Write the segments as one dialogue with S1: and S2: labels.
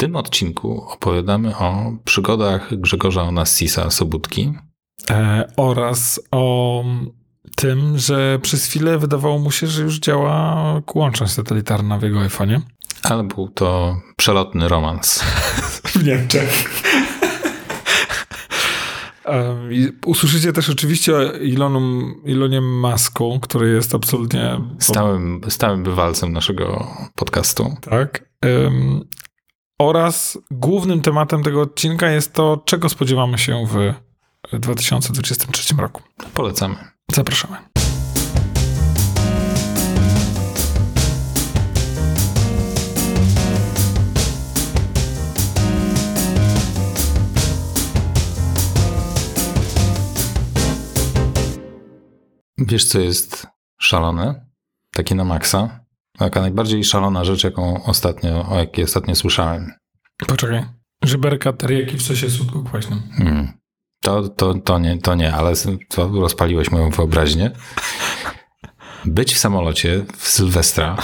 S1: tym odcinku opowiadamy o przygodach Grzegorza Onassisa Sobudki.
S2: E, oraz o tym, że przez chwilę wydawało mu się, że już działa łączność satelitarna w jego iPhone'ie.
S1: Ale był to przelotny romans.
S2: w Niemczech. I usłyszycie też oczywiście o Ilonu, Ilonie Masku, który jest absolutnie...
S1: Stałym, stałym bywalcem naszego podcastu.
S2: Tak. Oraz głównym tematem tego odcinka jest to, czego spodziewamy się w 2023 roku.
S1: Polecamy.
S2: Zapraszamy.
S1: Wiesz, co jest szalone? Takie na maksa. Taka najbardziej szalona rzecz, jaką ostatnio, o jakiej ostatnio słyszałem.
S2: Poczekaj. Żeberka teriyaki w sosie słodko-kwaśnym.
S1: Hmm. To, to, to, nie, to nie, ale to rozpaliłeś moją wyobraźnię. Być w samolocie w Sylwestra,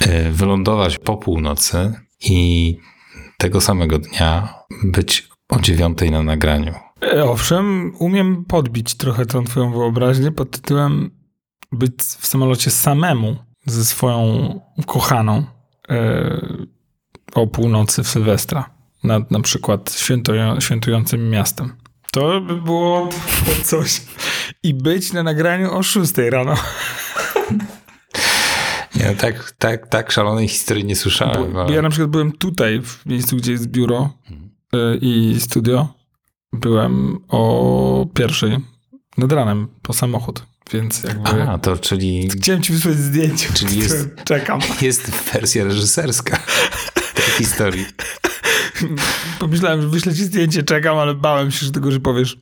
S1: e, wylądować po północy i tego samego dnia być o dziewiątej na nagraniu.
S2: E, owszem, umiem podbić trochę tą twoją wyobraźnię pod tytułem być w samolocie samemu ze swoją kochaną e, o północy w Sylwestra nad na przykład świętują, świętującym miastem. To by było coś. I być na nagraniu o 6 rano.
S1: Ja tak, tak, tak szalonej historii nie słyszałem.
S2: Bo, ale... Ja na przykład byłem tutaj, w miejscu, gdzie jest biuro y, i studio. Byłem o pierwszej nad ranem po samochód. Więc jakby.
S1: A, to czyli.
S2: Chciałem ci wysłać zdjęcie.
S1: Czyli jest.
S2: Czekam.
S1: Jest wersja reżyserska tej historii.
S2: Pomyślałem, że wyślę ci zdjęcie, czekam, ale bałem się, że tego, że powiesz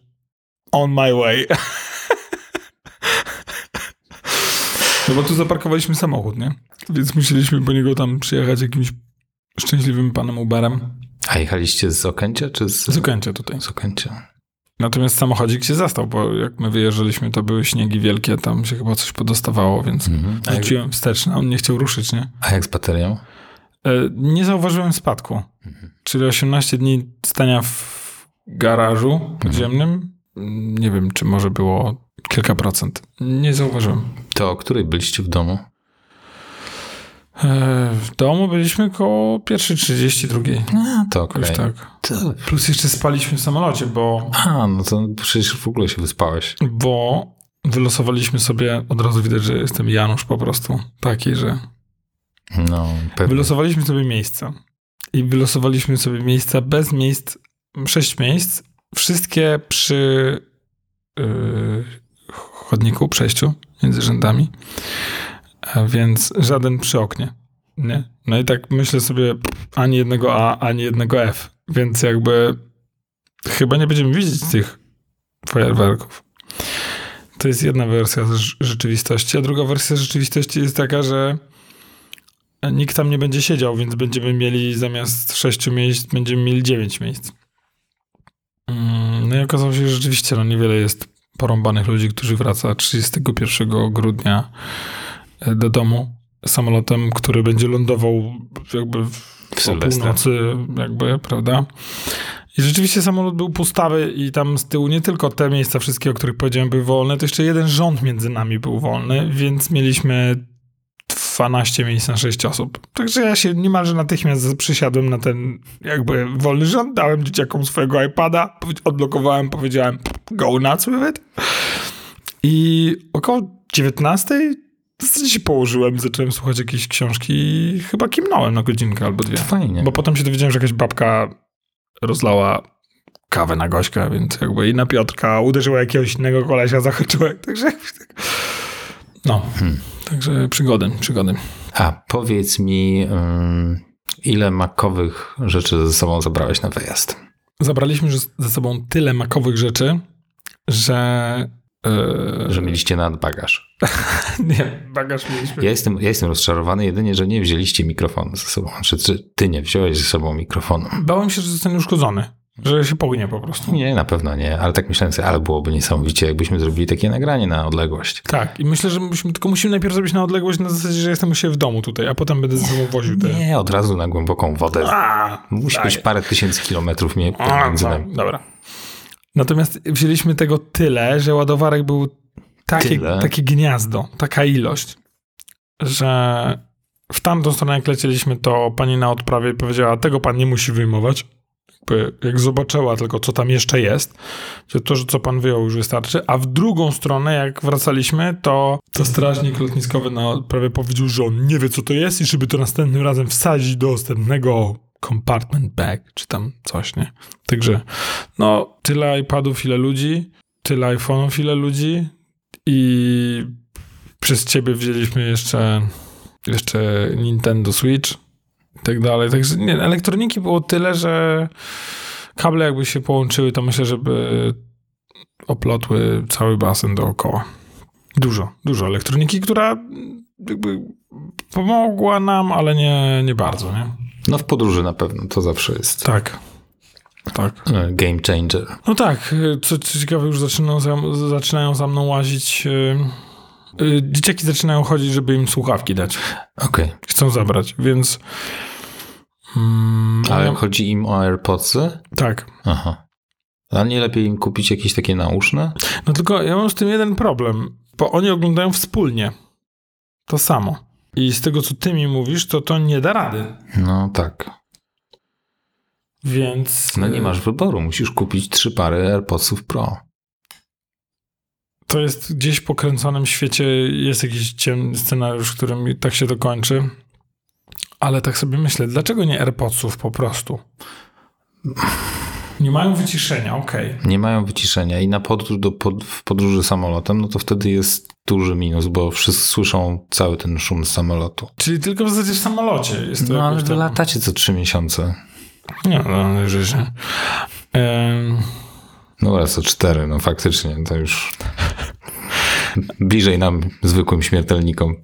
S2: on my way. No bo tu zaparkowaliśmy samochód, nie? Więc musieliśmy po niego tam przyjechać jakimś szczęśliwym panem Uberem.
S1: A jechaliście z Okęcia, czy z...
S2: Z Okęcia tutaj.
S1: Z Okęcia.
S2: Natomiast samochodzik się zastał, bo jak my wyjeżdżaliśmy, to były śniegi wielkie, tam się chyba coś podostawało, więc mhm. rzuciłem wsteczny, on nie chciał ruszyć, nie?
S1: A jak z baterią?
S2: E, nie zauważyłem spadku. Mhm. Czyli 18 dni stania w garażu podziemnym. Mhm. Nie wiem, czy może było kilka procent. Nie zauważyłem.
S1: To o której byliście w domu?
S2: E, w domu byliśmy koło pierwszej 32.
S1: A, to okej. Okay.
S2: tak. To... Plus jeszcze spaliśmy w samolocie, bo...
S1: A, no to przecież w ogóle się wyspałeś.
S2: Bo wylosowaliśmy sobie, od razu widać, że jestem Janusz po prostu. Taki, że
S1: no, pewnie.
S2: Wylosowaliśmy sobie miejsca. I wylosowaliśmy sobie miejsca bez miejsc, sześć miejsc, wszystkie przy yy, chodniku, przejściu między rzędami, więc żaden przy oknie. Nie? No i tak myślę sobie, ani jednego A, ani jednego F. Więc jakby chyba nie będziemy widzieć tych fajerwerków. To jest jedna wersja rzeczywistości, a druga wersja rzeczywistości jest taka, że nikt tam nie będzie siedział, więc będziemy mieli zamiast sześciu miejsc, będziemy mieli dziewięć miejsc. Mm, no i okazało się, że rzeczywiście no, niewiele jest porąbanych ludzi, którzy wraca 31 grudnia do domu samolotem, który będzie lądował jakby w, w północy, jakby, prawda? I rzeczywiście samolot był pustawy i tam z tyłu nie tylko te miejsca wszystkie, o których powiedziałem, były wolne, to jeszcze jeden rząd między nami był wolny, więc mieliśmy 12 miejsc na 6 osób. Także ja się niemalże natychmiast przysiadłem na ten jakby wolny rząd, dałem dzieciakom swojego iPada, odblokowałem, powiedziałem go nuts with it. I około 19 w zasadzie się położyłem, zacząłem słuchać jakiejś książki i chyba kimnąłem na godzinkę albo dwie.
S1: Fajnie.
S2: Bo potem się dowiedziałem, że jakaś babka rozlała kawę na Gośkę, więc jakby i na Piotrka uderzyła jakiegoś innego kolesia, zahaczyła. Także no. Hmm. Także przygody, przygody.
S1: A powiedz mi, ile makowych rzeczy ze sobą zabrałeś na wyjazd?
S2: Zabraliśmy ze sobą tyle makowych rzeczy, że.
S1: Yy... Że mieliście nadbagaż.
S2: nie, bagaż mieliśmy.
S1: Ja jestem, ja jestem rozczarowany jedynie, że nie wzięliście mikrofonu ze sobą. Czy, czy ty nie wziąłeś ze sobą mikrofonu?
S2: Bałem się, że zostanie uszkodzony. Że się pognie po prostu.
S1: Nie, na pewno nie, ale tak myślałem sobie, ale byłoby niesamowicie, jakbyśmy zrobili takie nagranie na odległość.
S2: Tak, i myślę, że musimy, tylko musimy najpierw zrobić na odległość na zasadzie, że jestem u siebie w domu tutaj, a potem będę ze sobą woził te...
S1: Nie, od razu na głęboką wodę.
S2: A,
S1: Musi być parę tysięcy kilometrów między
S2: no,
S1: nami.
S2: Dobra. Natomiast wzięliśmy tego tyle, że ładowarek był takie, takie gniazdo, taka ilość, że w tamtą stronę jak lecieliśmy, to pani na odprawie powiedziała, tego pan nie musi wyjmować. Jak zobaczyła tylko, co tam jeszcze jest, że to, że co pan wyjął już wystarczy, a w drugą stronę, jak wracaliśmy, to, to strażnik lotniskowy na odprawie powiedział, że on nie wie, co to jest i żeby to następnym razem wsadzić do następnego compartment bag, czy tam coś, nie? Także, no, tyle iPadów, ile ludzi, tyle iPhone'ów, ile ludzi i przez ciebie wzięliśmy jeszcze, jeszcze Nintendo Switch i tak dalej. Także nie, elektroniki było tyle, że kable jakby się połączyły, to myślę, żeby oplotły cały basen dookoła. Dużo, dużo elektroniki, która jakby pomogła nam, ale nie, nie bardzo, nie?
S1: No w podróży na pewno, to zawsze jest
S2: Tak. Tak.
S1: e, game changer.
S2: No tak, co, co ciekawe, już zaczynają za, zaczynają za mną łazić. Yy, dzieciaki zaczynają chodzić, żeby im słuchawki dać.
S1: Okej,
S2: Chcą zabrać, więc. Mm,
S1: ale
S2: no,
S1: chodzi im o AirPodsy?
S2: tak.
S1: Aha. A nie lepiej im kupić jakieś takie nauszne?
S2: No tylko ja mam z tym jeden problem, bo oni oglądają wspólnie. To samo. I z tego, co ty mi mówisz, to to nie da rady.
S1: No tak.
S2: Więc.
S1: No nie masz wyboru, musisz kupić trzy pary AirPodsów Pro.
S2: To jest gdzieś w pokręconym świecie, jest jakiś ciemny scenariusz, w którym tak się to kończy. Ale tak sobie myślę, dlaczego nie AirPodsów po prostu? Nie mają wyciszenia, okej.
S1: Nie mają wyciszenia i na podróż, do, pod, w podróży samolotem, no to wtedy jest duży minus, bo wszyscy słyszą cały ten szum z samolotu.
S2: Czyli tylko w zasadzie w samolocie jest to
S1: No ale wy latacie co trzy miesiące.
S2: Nie, no, że się.
S1: No oraz co cztery, no faktycznie, to już bliżej nam, zwykłym śmiertelnikom.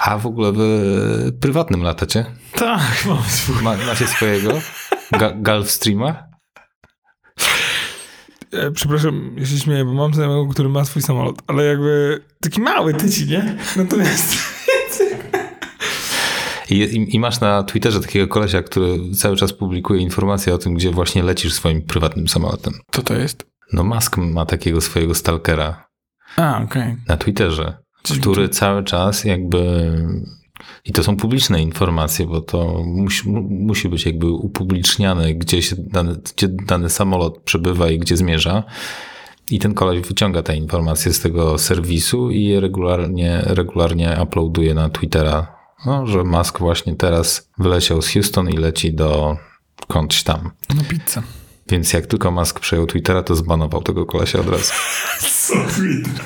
S1: A w ogóle wy prywatnym latacie?
S2: tak, mam swój.
S1: Ma, macie swojego Ga Gulfstreama?
S2: E, przepraszam, ja się śmieję, bo mam znajomego, który ma swój samolot, ale jakby taki mały tyci, nie? Natomiast
S1: I, i, masz na Twitterze takiego kolesia, który cały czas publikuje informacje o tym, gdzie właśnie lecisz swoim prywatnym samolotem.
S2: co to jest?
S1: No Musk ma takiego swojego stalkera
S2: A, okej.
S1: na Twitterze, który cały czas jakby... I to są publiczne informacje, bo to musi, mu- musi być jakby upubliczniane, gdzie, się dany, gdzie dany samolot przebywa i gdzie zmierza. I ten koleś wyciąga te informacje z tego serwisu i je regularnie, regularnie uploaduje na Twittera, no, że Musk właśnie teraz wyleciał z Houston i leci do kądś tam.
S2: No pizza.
S1: Więc jak tylko Musk przejął Twittera, to zbanował tego kolesia od razu.
S2: Co Twitter?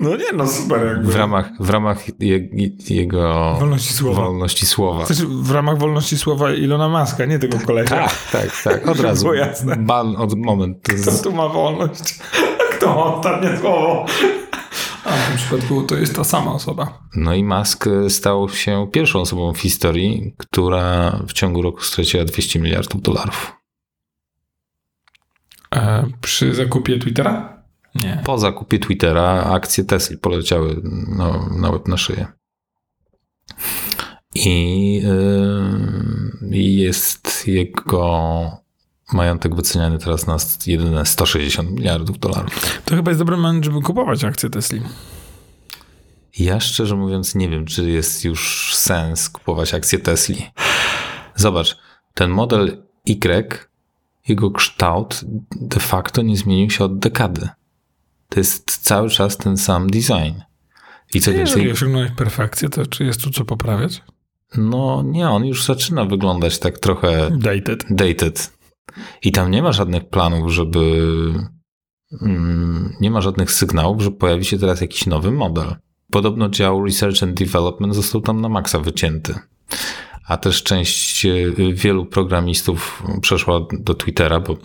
S2: No nie, no super jakby.
S1: W ramach, w ramach je, jego
S2: Wolności słowa.
S1: wolności słowa.
S2: Znaczy, w ramach wolności słowa Ilona Maska, nie tego kolesia.
S1: Tak, tak, tak. Od razu.
S2: Było jasne.
S1: Ban od moment. To
S2: Kto tu ma wolność? A kto ma ostatnie słowo? A w tym przypadku to jest ta sama osoba.
S1: no i Musk stał się pierwszą osobą w historii, która w ciągu roku straciła 200 miliardów dolarów.
S2: E, przy zakupie Twittera? Nie.
S1: Po zakupie Twittera akcje Tesla poleciały no, na łeb na szyję. I yy, jest jego majątek wyceniany teraz na jedyne 160 miliardów dolarów.
S2: To chyba jest dobry moment, żeby kupować akcje Tesli.
S1: Ja szczerze mówiąc nie wiem, czy jest już sens kupować akcje Tesli. Zobacz, ten model Y, jego kształt de facto nie zmienił się od dekady. To jest cały czas ten sam design. I co
S2: Jeżeli
S1: więcej,
S2: osiągnąłeś perfekcję, to czy jest tu co poprawiać?
S1: no nie, on już zaczyna wyglądać tak trochę
S2: Dated.
S1: dated. I tam nie ma żadnych planów, żeby. Mm, nie ma żadnych sygnałów, że pojawi się teraz jakiś nowy model. Podobno dział Research and Development został tam na maksa wycięty. A też część e, wielu programistów przeszła do Twittera, bo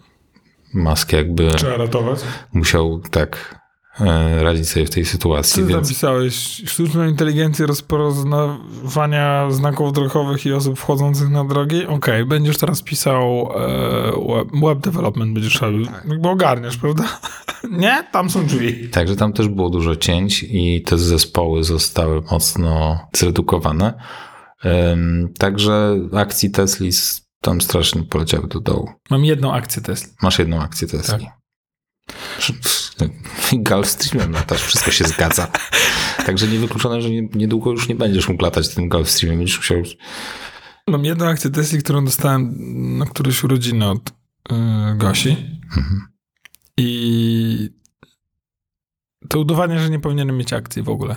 S1: Musk jakby
S2: Trzeba ratować.
S1: musiał tak e, radzić sobie w tej
S2: Co
S1: sytuacji.
S2: ty
S1: Więc
S2: napisałeś? Sztuczną inteligencję rozpoznawania znaków drogowych i osób wchodzących na drogi? Okej, będziesz teraz pisał e, web, web development, będziesz robił. Jakby ogarniasz, prawda? Nie? Tam są drzwi.
S1: Także tam też było dużo cięć i te zespoły zostały mocno zredukowane. Ym, Także akcji Tesli s- tam strasznie poleciały do dołu.
S2: Mam jedną akcję Tesla.
S1: Masz jedną akcję Tesli. Gulfstreamem latasz, wszystko się zgadza. Także niewykluczone, że nie- niedługo już nie będziesz mógł latać tym Gulfstreamem. Będziesz musiał...
S2: Mam jedną akcję Tesla, którą dostałem na któreś urodziny od y, Gosi.
S1: Mhm.
S2: I to udowadnia, że nie powinienem mieć akcji w ogóle.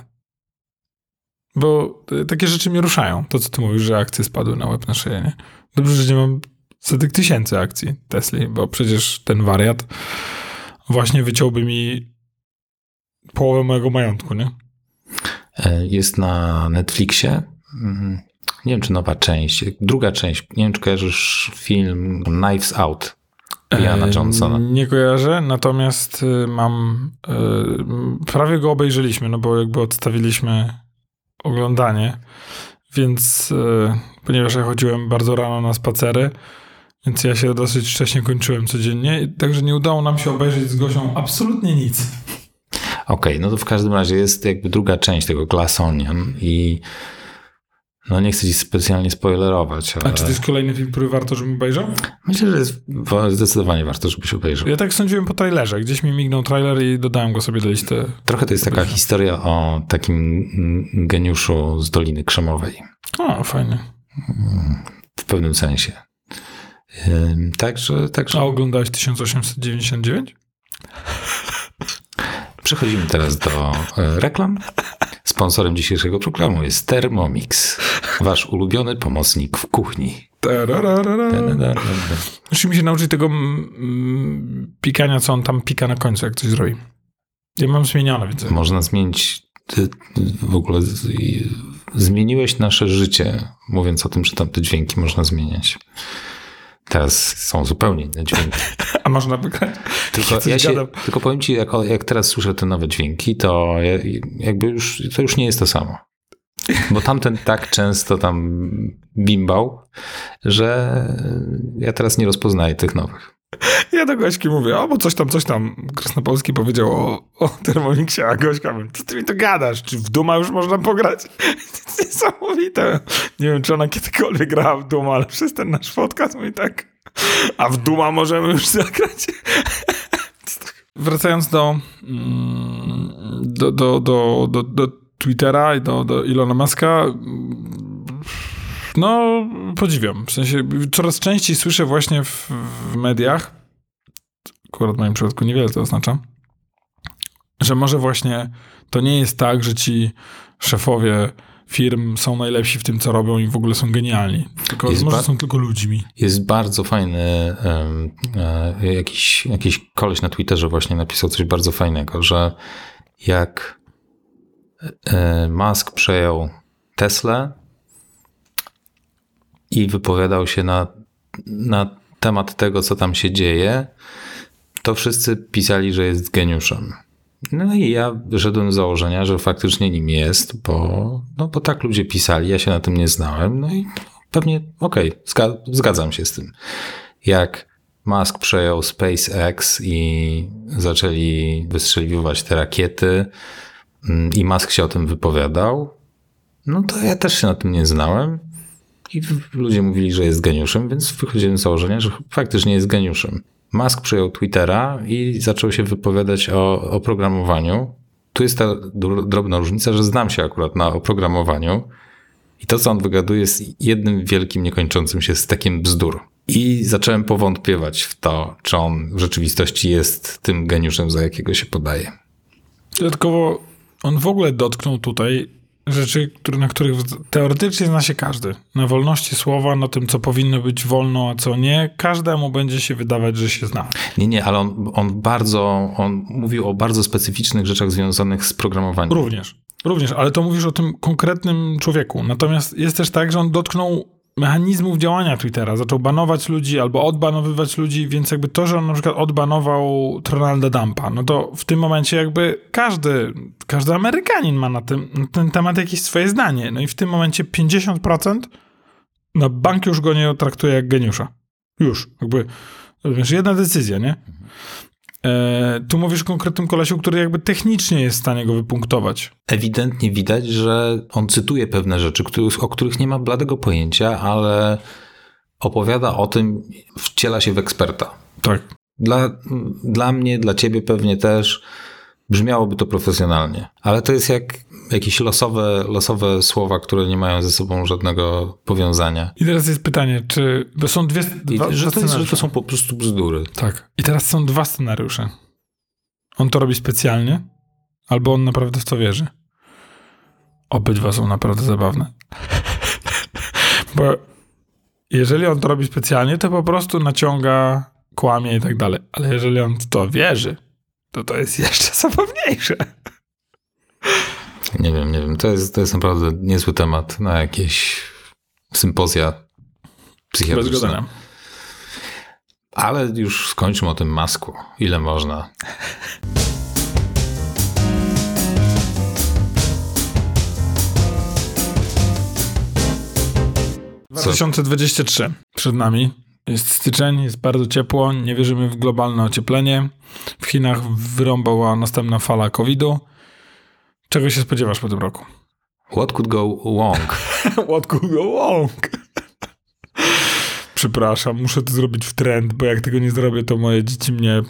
S2: Bo y, takie rzeczy mnie ruszają. To, co ty mówisz, że akcje spadły na łeb na szyję, nie? Dobrze, że nie mam setek tysięcy akcji Tesli, bo przecież ten wariat właśnie wyciąłby mi połowę mojego majątku, nie?
S1: E, Jest na Netflixie. Mhm. Nie wiem, czy nowa część. Druga część. Nie wiem, czy kojarzysz film Knives Out. Iana
S2: E,
S1: Johnsona.
S2: Nie kojarzę, natomiast y, mam. y, prawie go obejrzeliśmy, no bo jakby odstawiliśmy oglądanie. Więc y, ponieważ ja chodziłem bardzo rano na spacery, więc ja się dosyć wcześnie kończyłem codziennie, także nie udało nam się obejrzeć z Gosią absolutnie nic.
S1: Okej, no to w każdym razie jest jakby druga część tego Glass Onion i no nie chcę ci specjalnie spoilerować, ale
S2: A czy to jest kolejny film, który warto, żebym obejrzał?
S1: myślę, że jest wa- zdecydowanie warto, żebyś obejrzał.
S2: Ja tak sądziłem po trailerze. Gdzieś mi mignął trailer i dodałem go sobie do listy.
S1: Trochę to jest taka historia o takim geniuszu z Doliny Krzemowej.
S2: O, fajnie.
S1: W pewnym sensie. Także, także
S2: A oglądałeś 1899?
S1: przechodzimy teraz do e, reklam. Sponsorem dzisiejszego programu jest Thermomix, wasz ulubiony pomocnik w kuchni.
S2: Musimy się nauczyć tego mm, mm, pikania, co on tam pika na końcu, jak coś zrobi. Ja mam zmienione, więc...
S1: Można zmienić ty, w ogóle z- zmieniłeś nasze życie, mówiąc o tym, że tam te dźwięki można zmieniać. Teraz są zupełnie inne dźwięki.
S2: A można wygrać?
S1: Tylko, ja się,
S2: gadam.
S1: tylko powiem ci, jak, jak teraz słyszę te nowe dźwięki, to ja, jakby już, to już nie jest to samo. Bo tamten tak często tam bimbał, że ja teraz nie rozpoznaję tych nowych.
S2: Ja do Gośki mówię, o, bo coś tam, coś tam Krasnopolski powiedział o, o Thermomixie, a Gośka mówi, co ty mi to gadasz? Czy w Duma już można pograć? To jest niesamowite. Nie wiem, czy ona kiedykolwiek grała w Duma, ale przez ten nasz podcast mówi tak, a w Duma możemy już zagrać. Wracając do, mm, do, do, do, do, do Twittera i do, do Ilona Muska, mm, no podziwiam. W sensie coraz częściej słyszę właśnie w, w mediach, akurat w moim przypadku niewiele to oznacza, że może właśnie to nie jest tak, że ci szefowie firm są najlepsi w tym, co robią i w ogóle są genialni. Tylko
S1: Jest
S2: może są tylko ludźmi.
S1: Jest bardzo fajny, e, jakiś, jakiś koleś na Twitterze właśnie napisał coś bardzo fajnego, że jak e, Musk przejął Tesla i wypowiadał się na, na temat tego, co tam się dzieje, to wszyscy pisali, że jest geniuszem. No i ja wyszedłem z założenia, że faktycznie nim jest, bo, no bo tak ludzie pisali, ja się na tym nie znałem, no i pewnie okej, zga- zgadzam się z tym. Jak Musk przejął SpaceX i zaczęli wystrzeliwać te rakiety mm, i Musk się o tym wypowiadał, no to ja też się na tym nie znałem i ludzie mówili, że jest geniuszem, więc wychodziłem z założenia, że faktycznie jest geniuszem. Musk przejął Twittera i zaczął się wypowiadać o oprogramowaniu. Tu jest ta dr- drobna różnica, że znam się akurat na oprogramowaniu i to, co on wygaduje, jest jednym wielkim, niekończącym się stekiem bzdur. I zacząłem powątpiewać w to, czy on w rzeczywistości jest tym geniuszem, za jakiego się podaje.
S2: Dodatkowo on w ogóle dotknął tutaj rzeczy, które, na których teoretycznie zna się każdy. Na wolności słowa, na tym, co powinno być wolno, a co nie. Każdemu będzie się wydawać, że się zna.
S1: Nie, nie, ale on, on bardzo, on mówił o bardzo specyficznych rzeczach związanych z programowaniem.
S2: Również. Również, ale to mówisz o tym konkretnym człowieku. Natomiast jest też tak, że on dotknął mechanizmów działania Twittera. Zaczął banować ludzi albo odbanowywać ludzi, więc jakby to, że on na przykład odbanował Ronalda Dumpa, no to w tym momencie jakby każdy, każdy Amerykanin ma na, tym, na ten temat jakieś swoje zdanie. No i w tym momencie 50% na bank już go nie traktuje jak geniusza. Już. Jakby, wiesz, jedna decyzja, nie? E, tu mówisz o konkretnym kolesiu, który jakby technicznie jest w stanie go wypunktować.
S1: Ewidentnie widać, że on cytuje pewne rzeczy, o których nie ma bladego pojęcia, ale opowiada o tym, wciela się w eksperta.
S2: Tak.
S1: Dla, dla mnie, dla ciebie pewnie też brzmiałoby to profesjonalnie, ale to jest jak jakieś losowe, losowe słowa, które nie mają ze sobą żadnego powiązania.
S2: I teraz jest pytanie, czy. Bo są dwie.
S1: I,
S2: Dwa,
S1: że, to jest, że
S2: scenariusze.
S1: to są po prostu bzdury.
S2: Tak. I teraz są dwa scenariusze. On to robi specjalnie, albo on naprawdę w to wierzy. Obydwa są naprawdę zabawne. Bo jeżeli on to robi specjalnie, to po prostu naciąga, kłamie i tak dalej. Ale jeżeli on w to wierzy, to to jest jeszcze zabawniejsze.
S1: Nie wiem, nie wiem. To jest, to jest naprawdę niezły temat na jakieś sympozja psychiatryczne. Ale już skończmy o tym masku. Ile można?
S2: 2023 przed nami. Jest styczeń, jest bardzo ciepło, nie wierzymy w globalne ocieplenie. W Chinach wyrąbała następna fala COVID-u. Czego się spodziewasz po tym roku?
S1: What could go wrong?
S2: What could go wrong? Przepraszam, muszę to zrobić w trend, bo jak tego nie zrobię, to moje dzieci mnie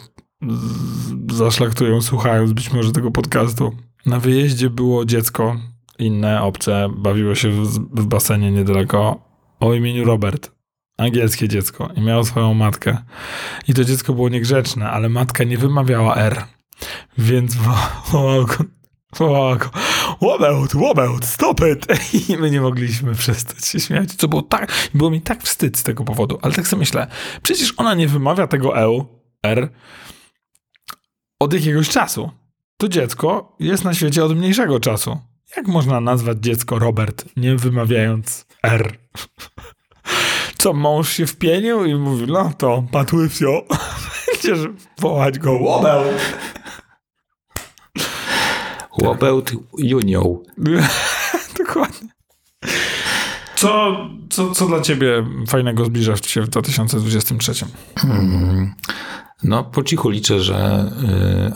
S2: zaszlaktują słuchając być może tego podcastu. Na wyjeździe było dziecko, inne, obce, bawiło się w, w basenie niedaleko o imieniu Robert. Angielskie dziecko i miało swoją matkę. I to dziecko było niegrzeczne, ale matka nie wymawiała R. Więc wo- wołał go Łobelt, Łobelt, stop it! I my nie mogliśmy przestać się śmiać. Co było tak, było mi tak wstyd z tego powodu. Ale tak sobie myślę, przecież ona nie wymawia tego E, R od jakiegoś czasu. To dziecko jest na świecie od mniejszego czasu. Jak można nazwać dziecko Robert, nie wymawiając R? Co, mąż się wpienił i mówi, no to patłyfio, będziesz wołać go Łobelt.
S1: Łobełt Junior.
S2: Dokładnie. Co, co, co dla ciebie fajnego zbliża się w 2023?
S1: Hmm. No, po cichu liczę, że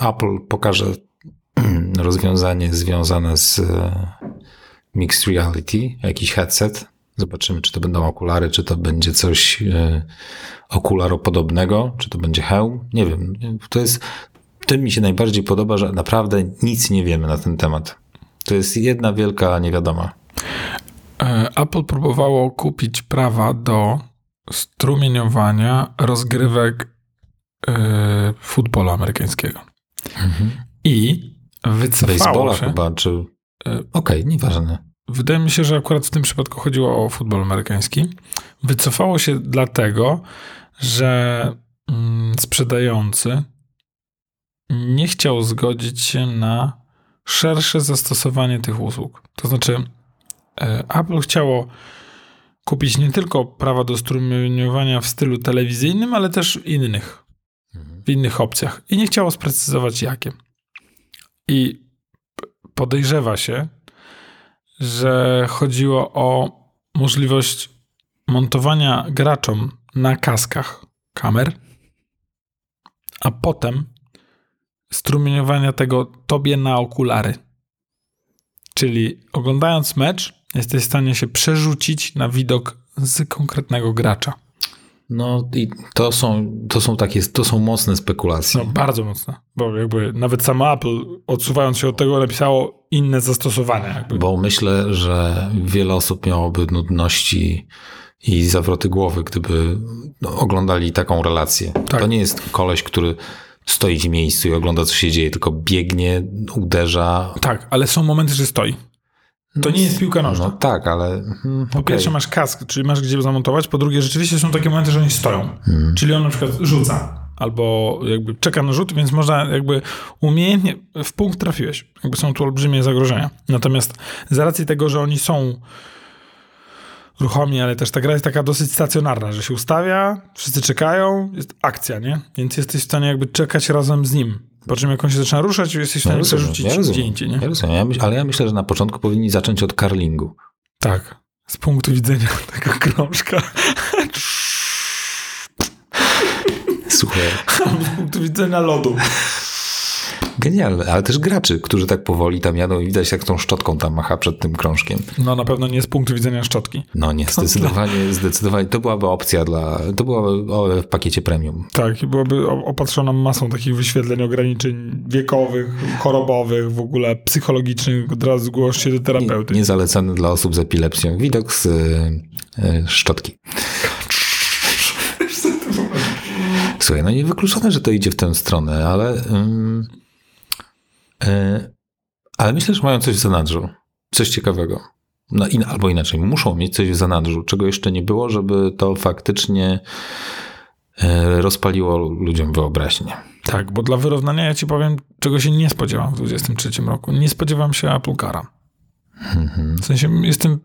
S1: y, Apple pokaże rozwiązanie związane z y, mixed reality, jakiś headset. Zobaczymy, czy to będą okulary, czy to będzie coś y, okularopodobnego, czy to będzie hełm. Nie wiem. To jest, tym mi się najbardziej podoba, że naprawdę nic nie wiemy na ten temat. To jest jedna wielka niewiadoma.
S2: E, Apple próbowało kupić prawa do strumieniowania rozgrywek e, futbolu amerykańskiego. I wycofało
S1: Baseballa
S2: się.
S1: chyba, czy...
S2: E,
S1: Okej, nieważne.
S2: Wydaje mi się, że akurat w tym przypadku chodziło o futbol amerykański. Wycofało się dlatego, że mm, sprzedający nie chciał zgodzić się na szersze zastosowanie tych usług. To znaczy, e, Apple chciało kupić nie tylko prawa do strumieniowania w stylu telewizyjnym, ale też innych, w innych opcjach. I nie chciało sprecyzować jakie. I podejrzewa się, że chodziło o możliwość montowania graczom na kaskach kamer, a potem strumieniowania tego tobie na okulary. Czyli oglądając mecz, jesteś w stanie się przerzucić na widok z konkretnego gracza.
S1: No i to są, to są takie, to są mocne spekulacje.
S2: No, bardzo mocno, bo jakby nawet samo Apple, odsuwając się od tego, napisało inne zastosowania. Jakby.
S1: Bo myślę, że wiele osób miałoby nudności i zawroty głowy, gdyby oglądali taką relację.
S2: Tak.
S1: To nie jest koleś, który stoi w miejscu i ogląda, co się dzieje, tylko biegnie, uderza.
S2: Tak, ale są momenty, że stoi. To nie jest piłka nożna.
S1: No tak, ale... mm,
S2: Po
S1: okej.
S2: pierwsze masz kask, czyli masz gdzie zamontować, po drugie rzeczywiście są takie momenty, że oni stoją. Czyli on na przykład rzuca albo jakby czeka na rzut, więc można jakby umiejętnie w punkt trafiłeś. Jakby są tu olbrzymie zagrożenia. Natomiast z racji tego, że oni są ruchomi, ale też ta gra jest taka dosyć stacjonarna, że się ustawia, wszyscy czekają, jest akcja, nie? Więc jesteś w stanie jakby czekać razem z nim. Po czym jak on się zaczyna ruszać, jesteś w stanie przerzucić
S1: ja rozumiem,
S2: gdzie indziej, nie?
S1: Ja rozumiem, ja myśl, ale ja myślę, że na początku powinni zacząć od karlingu.
S2: Tak. Z punktu widzenia tego krążka.
S1: Słuchaj,
S2: Z punktu widzenia lodu.
S1: Genialne, ale też graczy, którzy tak powoli tam jadą i widać jak tą szczotką tam macha przed tym krążkiem.
S2: No na pewno nie z punktu widzenia szczotki.
S1: No nie, zdecydowanie, zdecydowanie. To byłaby opcja dla, to byłaby o, w pakiecie premium.
S2: Tak, i byłaby opatrzona masą takich wyświetleń, ograniczeń wiekowych, chorobowych, w ogóle psychologicznych. Od razu zgłoś się do terapeuty.
S1: Niezalecany dla osób z epilepsją. Widok z y, y, szczotki. Słuchaj, no niewykluczone, że to idzie w tę stronę, ale ym, ale myślę, że mają coś w zanadrzu. Coś ciekawego. No, in, albo inaczej, muszą mieć coś w zanadrzu, czego jeszcze nie było, żeby to faktycznie y, rozpaliło ludziom wyobraźnię.
S2: Tak, bo dla wyrównania ja ci powiem, czego się nie spodziewam w 2023 roku. Nie spodziewam się Apple Cara.
S1: Mhm.
S2: W sensie jestem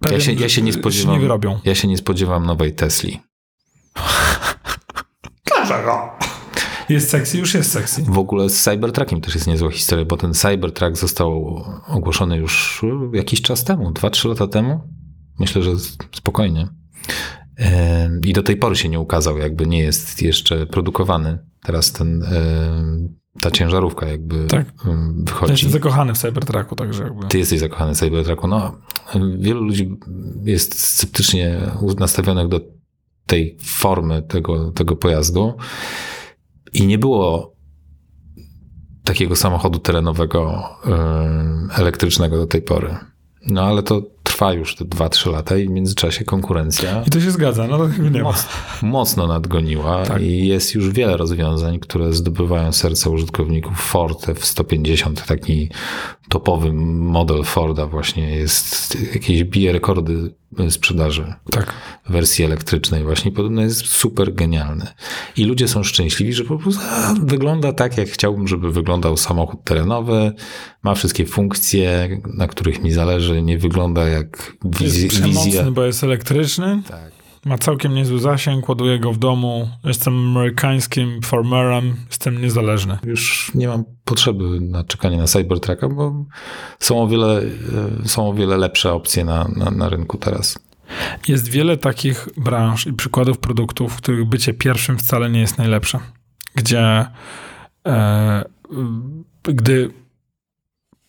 S2: pewien,
S1: Ja się, ja się nie
S2: że
S1: spodziewam.
S2: nie wyrobią.
S1: Ja się nie spodziewam nowej Tesli.
S2: Dlaczego? Jest sexy, już jest sexy.
S1: W ogóle z Cybertruckiem też jest niezła historia, bo ten Cybertruck został ogłoszony już jakiś czas temu, 2-3 lata temu. Myślę, że spokojnie. I do tej pory się nie ukazał, jakby nie jest jeszcze produkowany. Teraz ten, ta ciężarówka jakby
S2: Tak.
S1: em,
S2: Ja
S1: wychodzi.
S2: jestem zakochany w Cybertrucku, także jakby...
S1: Ty jesteś zakochany w Cybertrucku. No, wielu ludzi jest sceptycznie nastawionych do tej formy tego, tego pojazdu i nie było takiego samochodu terenowego elektrycznego do tej pory. No ale to trwa już te 2-3 lata i w międzyczasie konkurencja
S2: I to się zgadza, no to nie ma.
S1: mocno, mocno nadgoniła
S2: Tak.
S1: i jest już wiele rozwiązań, które zdobywają serce użytkowników. Ford F-150, taki topowy model Forda właśnie jest, jakieś bije rekordy sprzedaży
S2: Tak.
S1: wersji elektrycznej właśnie. Podobno jest super genialny. I ludzie są szczęśliwi, że po prostu a, wygląda tak, jak chciałbym, żeby wyglądał samochód terenowy. Ma wszystkie funkcje, na których mi zależy. Nie wygląda jak wiz-
S2: Jest przemocny,
S1: wizja.
S2: bo jest elektryczny.
S1: Tak.
S2: Ma całkiem niezły zasięg, ładuję go w domu. Jestem amerykańskim farmerem, jestem niezależny.
S1: Już nie mam potrzeby na czekanie na Cybertrucka, bo są o wiele, e, są o wiele lepsze opcje na, na, na rynku teraz.
S2: Jest wiele takich branż i przykładów produktów, w których bycie pierwszym wcale nie jest najlepsze. Gdzie e, gdy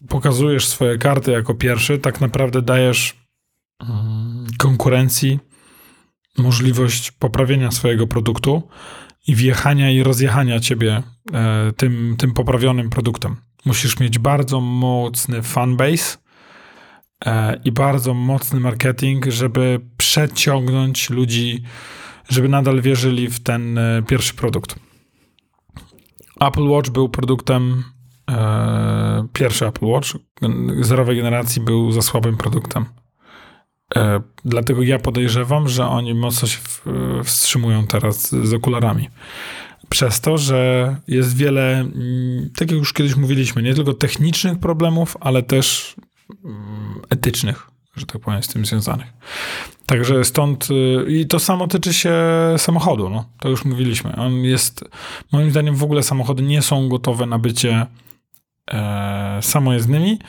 S2: pokazujesz swoje karty jako pierwszy, tak naprawdę dajesz mm, konkurencji możliwość poprawienia swojego produktu i wjechania i rozjechania ciebie e, tym, tym poprawionym produktem. Musisz mieć bardzo mocny fanbase e, i bardzo mocny marketing, żeby przeciągnąć ludzi, żeby nadal wierzyli w ten e, pierwszy produkt. Apple Watch był produktem, e, pierwszy Apple Watch zerowej generacji był za słabym produktem. E, dlatego ja podejrzewam, że oni mocno się wstrzymują teraz z okularami. Przez to, że jest wiele, mm, tak jak już kiedyś mówiliśmy, nie tylko technicznych problemów, ale też mm, etycznych, że tak powiem, z tym związanych. Także stąd, y, i to samo tyczy się samochodu, no, to już mówiliśmy. On jest, moim zdaniem w ogóle samochody nie są gotowe na bycie e, samojezdnymi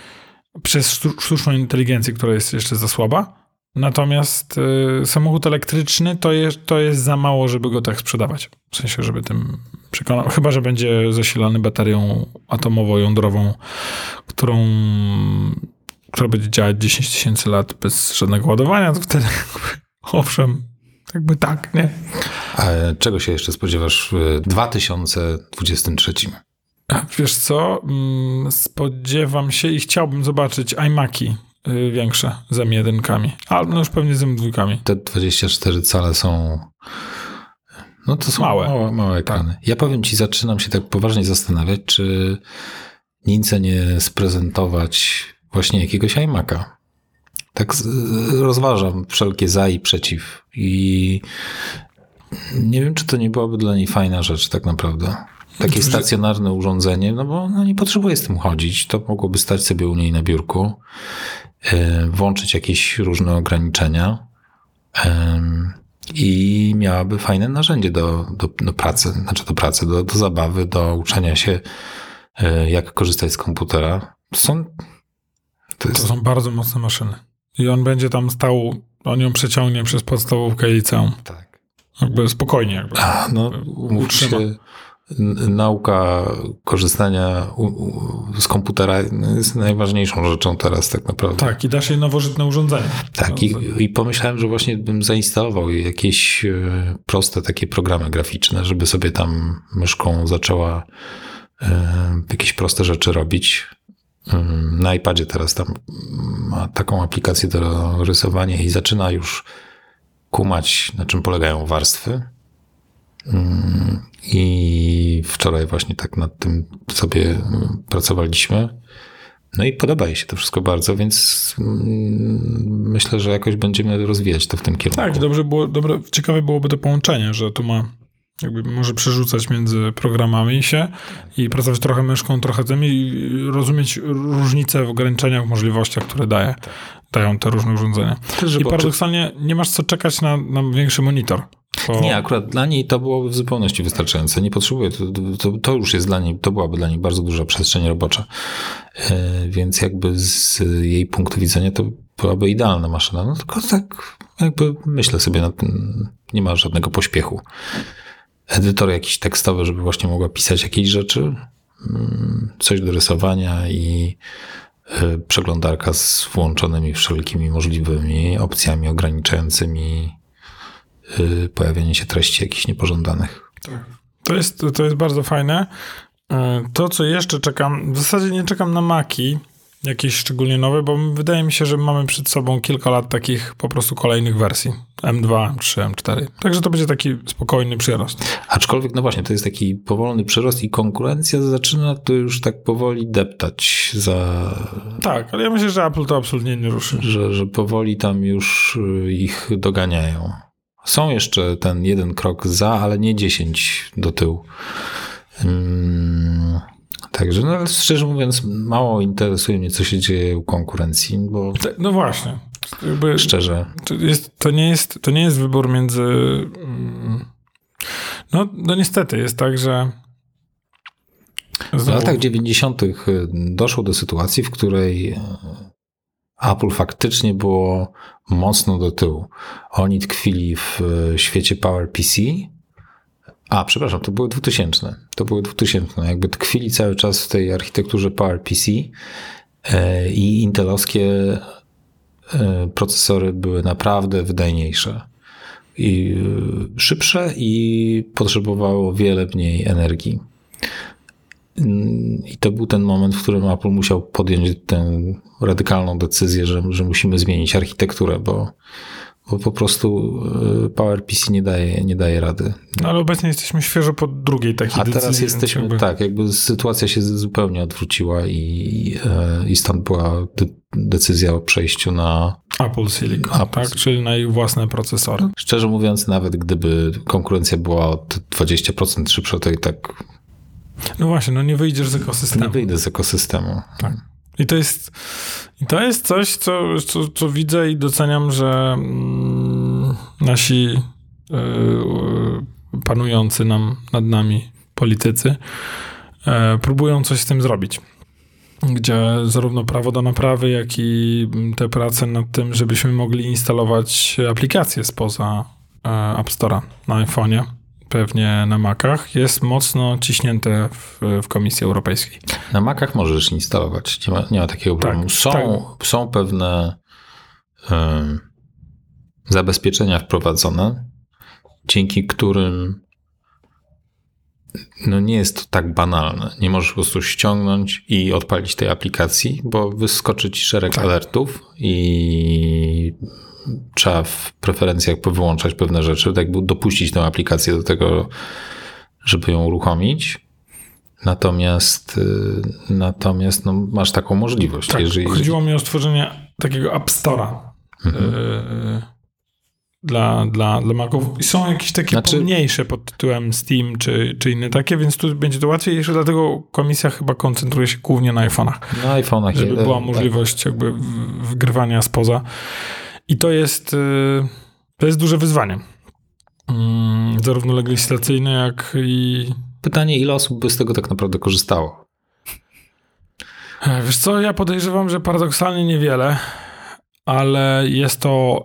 S2: przez sztu- sztuczną inteligencję, która jest jeszcze za słaba. Natomiast y, samochód elektryczny to jest, to jest za mało, żeby go tak sprzedawać. W sensie, żeby tym przekonał. Chyba, że będzie zasilany baterią atomowo-jądrową, którą która będzie działać 10 tysięcy lat bez żadnego ładowania, to wtedy owszem, jakby tak, nie?
S1: A czego się jeszcze spodziewasz w 2023?
S2: A Wiesz co, Mm, spodziewam się i chciałbym zobaczyć iMaki większe z M1, ale no już pewnie z M2.
S1: Te 24 cale są. No to są
S2: Małe.
S1: małe, małe ekrany. Ja powiem ci, zaczynam się tak poważnie zastanawiać, czy Nince nie sprezentować właśnie jakiegoś iMac'a. Tak rozważam wszelkie za i przeciw. I nie wiem, czy to nie byłaby dla niej fajna rzecz tak naprawdę. Takie stacjonarne urządzenie, no bo ona nie potrzebuje z tym chodzić. To mogłoby stać sobie u niej na biurku. E, włączyć jakieś różne ograniczenia i miałaby fajne narzędzie do, do, do pracy, znaczy do pracy, do, do zabawy, do uczenia się, e, jak korzystać z komputera. Są, to
S2: To
S1: jest,
S2: są bardzo mocne maszyny. I on będzie tam stał, on ją przeciągnie przez podstawówkę i liceum.
S1: tak.
S2: Jakby spokojnie. Jakby.
S1: A, no, się,
S2: Utrzyma.
S1: n- nauka korzystania z komputera jest najważniejszą rzeczą teraz tak naprawdę.
S2: Tak, i dasz jej nowożytne urządzenie.
S1: Tak, i, i pomyślałem, że właśnie bym zainstalował jakieś e, proste takie programy graficzne, żeby sobie tam myszką zaczęła e, jakieś proste rzeczy robić. Ym, Na iPadzie teraz tam ma taką aplikację do rysowania i zaczyna już kumać, na czym polegają warstwy. I wczoraj właśnie tak nad tym sobie pracowaliśmy. No i podoba jej się to wszystko bardzo, więc mm, myślę, że jakoś będziemy rozwijać to w tym kierunku.
S2: Tak, dobrze było, dobre, ciekawe byłoby to połączenie, że tu ma jakby może przerzucać między programami się i pracować trochę myszką, trochę tym i rozumieć różnice w ograniczeniach, w możliwościach, które daje, dają te różne urządzenia. I paradoksalnie nie masz co czekać na, na większy monitor.
S1: Nie, akurat dla niej to byłoby w zupełności wystarczające. Nie potrzebuje, to, to, to już jest dla niej, to byłaby dla niej bardzo duża przestrzeń robocza. E, Więc jakby z jej punktu widzenia to byłaby idealna maszyna. No tylko tak jakby myślę sobie nad tym, nie ma żadnego pośpiechu. Edytor jakiś tekstowy, żeby właśnie mogła pisać jakieś rzeczy, mm, coś do rysowania i e, przeglądarka z włączonymi wszelkimi możliwymi opcjami ograniczającymi pojawienie się treści jakichś niepożądanych.
S2: To jest, to jest bardzo fajne. E, To, co jeszcze czekam, w zasadzie nie czekam na Maki, jakieś szczególnie nowe, bo wydaje mi się, że mamy przed sobą kilka lat takich po prostu kolejnych wersji. M2, M3, M4. Także to będzie taki spokojny przyrost.
S1: Aczkolwiek, no właśnie, to jest taki powolny przyrost i konkurencja zaczyna to już tak powoli deptać za,
S2: Tak, ale ja myślę, że Apple to absolutnie nie ruszy.
S1: że, że powoli tam już y, ich doganiają. Są jeszcze ten jeden krok za, ale nie 10 do tyłu. Ym, Także, no ale szczerze mówiąc, mało interesuje mnie, co się dzieje u konkurencji, bo
S2: No właśnie. Jakby
S1: szczerze,
S2: to, jest, to, nie jest, to nie jest wybór między. mm, No, no niestety, jest tak, że.
S1: W
S2: Znowu,
S1: latach 90. doszło do sytuacji, w której e, Apple faktycznie było mocno do tyłu. Oni tkwili w e, świecie PowerPC. A, przepraszam, to były 2000. To były 2000. Jakby tkwili cały czas w tej architekturze PowerPC e, i intelowskie e, procesory były naprawdę wydajniejsze i szybsze i potrzebowało wiele mniej energii. I to był ten moment, w którym Apple musiał podjąć tę radykalną decyzję, że, że musimy zmienić architekturę, bo, bo po prostu y, PowerPC nie daje, nie daje rady.
S2: No, ale obecnie jesteśmy świeżo po drugiej takiej
S1: A
S2: decyzji.
S1: teraz
S2: więc
S1: jesteśmy,
S2: jakby-
S1: tak, jakby sytuacja się zupełnie odwróciła i, e, i stąd była de- decyzja o przejściu na.
S2: Apple Silicon,
S1: Apple
S2: tak? Czyli na ich własne procesory.
S1: Szczerze mówiąc, nawet gdyby konkurencja była o te 20% szybsza, to i tak
S2: No właśnie, no nie wyjdziesz z
S1: nie
S2: ekosystemu.
S1: wyjdę z ekosystemu.
S2: Tak. I to jest, i to jest coś, co, co, co widzę i doceniam, że mm, nasi y, y, panujący nam, nad nami politycy e, próbują coś z tym zrobić. Gdzie zarówno prawo do naprawy, jak i te prace nad tym, żebyśmy mogli instalować aplikacje spoza e, App Store'a na iPhone'ie, pewnie na Macach, jest mocno ciśnięte w, w Komisji Europejskiej.
S1: Na Macach możesz instalować, nie ma, nie ma takiego problemu. Są,
S2: tak.
S1: są pewne em, zabezpieczenia wprowadzone, dzięki którym no nie jest to tak banalne. Nie możesz po prostu ściągnąć i odpalić tej aplikacji, bo wyskoczy ci szereg
S2: Tak.
S1: alertów i trzeba w preferencjach wyłączać pewne rzeczy, tak jakby dopuścić tę aplikację do tego, żeby ją uruchomić. Natomiast, y, natomiast no, masz taką możliwość.
S2: Tak,
S1: jeżeli,
S2: chodziło mi o stworzenie takiego App Store'a
S1: Mhm.
S2: yy, dla, dla, dla Maców. I są jakieś takie
S1: Znaczy-
S2: pomniejsze pod tytułem Steam czy, czy inne takie, więc tu będzie to łatwiej. Jeszcze dlatego komisja chyba koncentruje się głównie na iPhone'ach,
S1: Na iPhone'ach
S2: żeby była
S1: tak.
S2: możliwość jakby w- wgrywania spoza. I to jest, y, to jest duże wyzwanie. Mm, Zarówno legislacyjne, jak i
S1: Pytanie, ile osób by z tego tak naprawdę korzystało?
S2: E, Wiesz co, ja podejrzewam, że paradoksalnie niewiele, ale jest to.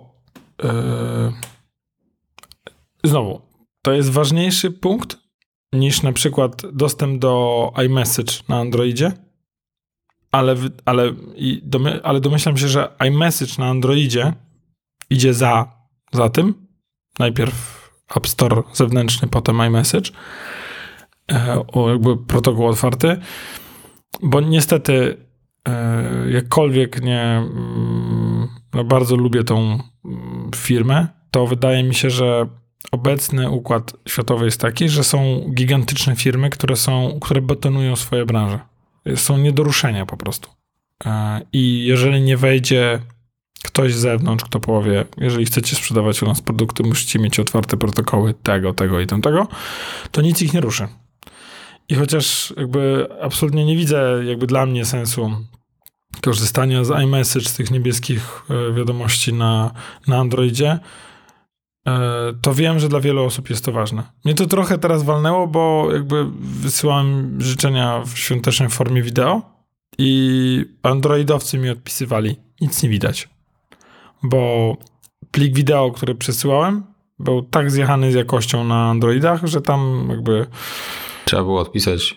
S2: Yy... Znowu, to jest ważniejszy punkt niż na przykład dostęp do iMessage na Androidzie, ale, ale, ale domyślam się, że iMessage na Androidzie idzie za, za tym. Najpierw App Store zewnętrzny, potem iMessage. E, o, jakby protokół otwarty. Bo niestety, e, jakkolwiek nie mm, no bardzo lubię tą mm, firmę, to wydaje mi się, że obecny układ światowy jest taki, że są gigantyczne firmy, które są, które betonują swoje branże. Są nie do ruszenia po prostu. E, I jeżeli nie wejdzie ktoś z zewnątrz, kto powie, jeżeli chcecie sprzedawać u nas produkty, musicie mieć otwarte protokoły tego, tego i tamtego, to nic ich nie ruszy. I chociaż jakby absolutnie nie widzę jakby dla mnie sensu korzystania z iMessage, z tych niebieskich e, wiadomości na, na Androidzie, e, to wiem, że dla wielu osób jest to ważne. Mnie to trochę teraz walnęło, bo jakby wysyłałem życzenia w świątecznej formie wideo i androidowcy mi odpisywali, nic nie widać. Bo plik wideo, który przesyłałem, był tak zjechany z jakością na Androidach, że tam jakby
S1: Trzeba było odpisać,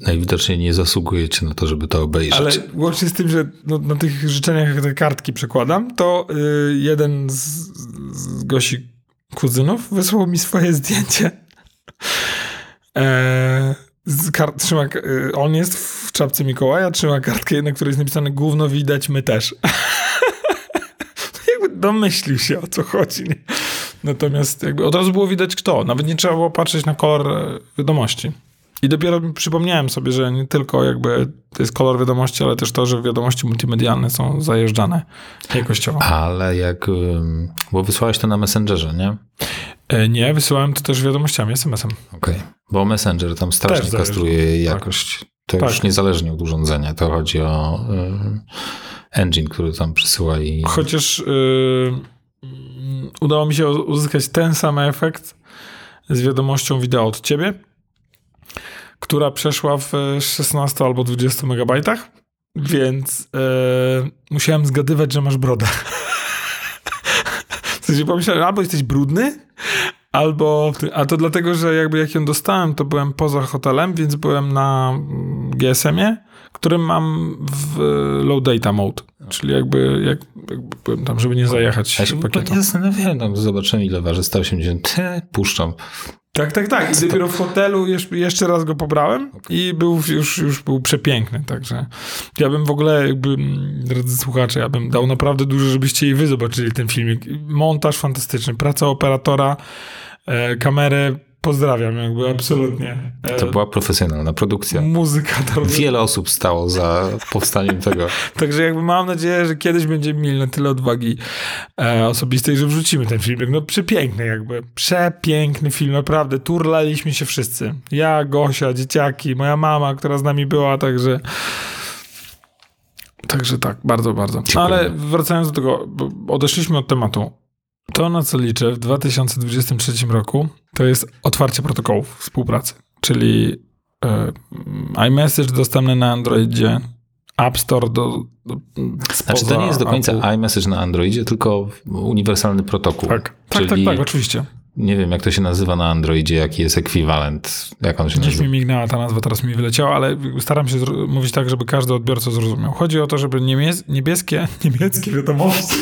S1: najwidoczniej nie zasługujecie na to, żeby to obejrzeć.
S2: Ale łącznie z tym, że no, na tych życzeniach, jak te kartki przekładam, to y, jeden z, z gości kuzynów wysłał mi swoje zdjęcie. E, z kart, trzyma, y, on jest w czapce Mikołaja, trzyma kartkę, na której jest napisane gówno widać, my też. domyślił się, o co chodzi. Nie? Natomiast jakby od razu było widać kto. Nawet nie trzeba było patrzeć na kolor e, wiadomości. I dopiero przypomniałem sobie, że nie tylko jakby to jest kolor wiadomości, ale też to, że wiadomości multimedialne są zajeżdżane jakościowo.
S1: Ale jak. Bo wysłałeś to na Messengerze, nie?
S2: E, nie, wysyłałem to też wiadomościami, SMS-em.
S1: Okej. Bo Messenger tam strasznie kastruje jakość. To
S2: Tak.
S1: już niezależnie od urządzenia. To chodzi o ym, engine, który tam przysyła i.
S2: Chociaż y, mm, udało mi się uzyskać ten sam efekt z wiadomością wideo od ciebie, która przeszła w 16 albo 20 megabajtach, więc y, musiałem zgadywać, że masz brodę. W sensie pomyślałem, albo jesteś brudny, albo... A to dlatego, że jakby jak ją dostałem, to byłem poza hotelem, więc byłem na mm, GSM-ie, którym mam w low data mode. Czyli jakby, jak, jakby byłem tam, żeby nie zajechać
S1: Ja się
S2: pakietu.
S1: nie zastanawiałem, tam zobaczyłem ile waży 180. Te, puszczam.
S2: Tak, tak, tak. I dopiero w hotelu jeszcze, jeszcze raz go pobrałem i był już, już był przepiękny, także ja bym w ogóle jakby, mm, drodzy słuchacze, ja bym dał naprawdę dużo, żebyście i wy zobaczyli ten filmik. Montaż fantastyczny, praca operatora, e, kamerę, pozdrawiam jakby absolutnie.
S1: To była profesjonalna produkcja.
S2: Muzyka to.
S1: Wiele osób stało za powstaniem tego.
S2: Także jakby mam nadzieję, że kiedyś będziemy mieli na tyle odwagi e, osobistej, że wrzucimy ten filmik. No przepiękny jakby. Przepiękny film, naprawdę. Turlaliśmy się wszyscy. Ja, Gosia, dzieciaki, moja mama, która z nami była, także... Także tak, bardzo, bardzo.
S1: Dziękujemy.
S2: ale wracając do tego, odeszliśmy od tematu. To, na co liczę w 2023 roku, to jest otwarcie protokołów współpracy. Czyli e, iMessage dostępny na Androidzie, App Store do, do
S1: Znaczy to nie jest do końca
S2: Apple.
S1: iMessage na Androidzie, tylko uniwersalny protokół.
S2: Tak, tak, tak, tak, oczywiście.
S1: Nie wiem, jak to się nazywa na Androidzie, jaki jest ekwiwalent, jak on się
S2: Gdzieś
S1: nazywa.
S2: mi mignęła ta nazwa, teraz mi wyleciała, ale staram się mówić tak, żeby każdy odbiorca zrozumiał. Chodzi o to, żeby niebieskie, niemieckie wiadomości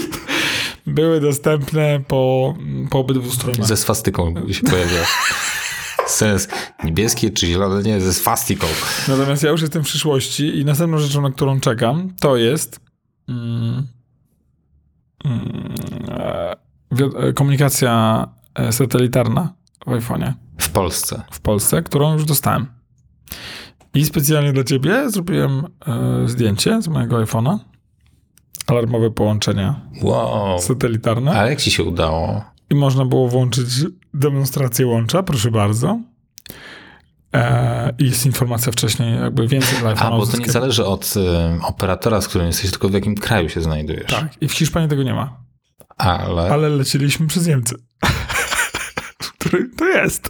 S2: były dostępne po, po obydwu stronach.
S1: Ze swastyką się pojawia. Sens niebieskie czy zielone, nie, ze swastyką.
S2: Natomiast ja już jestem w przyszłości i następną rzeczą, na którą czekam, to jest mm, mm, e, komunikacja e, satelitarna w iPhone'ie
S1: W Polsce.
S2: w Polsce, którą już dostałem. I specjalnie dla ciebie zrobiłem e, zdjęcie z mojego iPhone'a. Alarmowe połączenia
S1: Wow.
S2: satelitarne.
S1: A jak ci się udało?
S2: i można było włączyć demonstrację łącza, proszę bardzo. E, I jest informacja wcześniej, jakby więcej dla
S1: A, bo to nie zależy od y, operatora, z którym jesteś, tylko w jakim kraju się znajdujesz.
S2: Tak, i w Hiszpanii tego nie ma.
S1: Ale,
S2: Ale lecieliśmy przez Niemcy. Który to jest.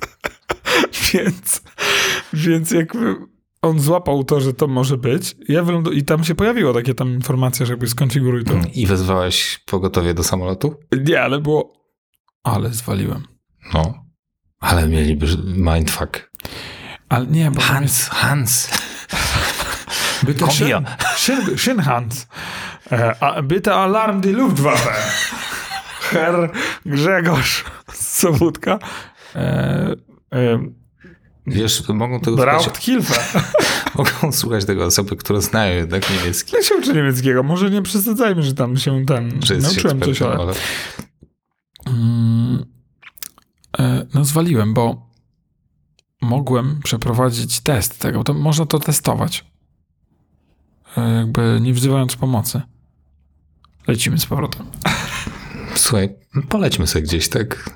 S2: więc, więc jakby on złapał to, że to może być. Ja wylądu... I tam się pojawiło takie tam informacja, że jakby skonfiguruj to.
S1: I wezwałeś pogotowie do samolotu?
S2: Nie, ale było... Ale zwaliłem.
S1: No. Ale mieliby mindfuck.
S2: Ale nie, bo tam jest...
S1: Hans, Hans.
S2: Bitte schön, schön, schön Hans. E, bitte Alarm die Luftwaffe. Herr Grzegorz Sobótka. E, e,
S1: Wiesz, mogą tego słuchać,
S2: braucht Hilfe.
S1: mogą słuchać tego osoby, które znają jednak niemiecki.
S2: Ja się uczę niemieckiego. Może nie przesadzajmy, że tam się ten...
S1: Że
S2: nauczyłem coś,
S1: ekspertem,
S2: ale...
S1: ale...
S2: Mm, e, no zwaliłem, bo mogłem przeprowadzić test tego. To można to testować. E, Jakby nie wzywając pomocy. Lecimy z powrotem.
S1: Słuchaj, polećmy sobie gdzieś, tak?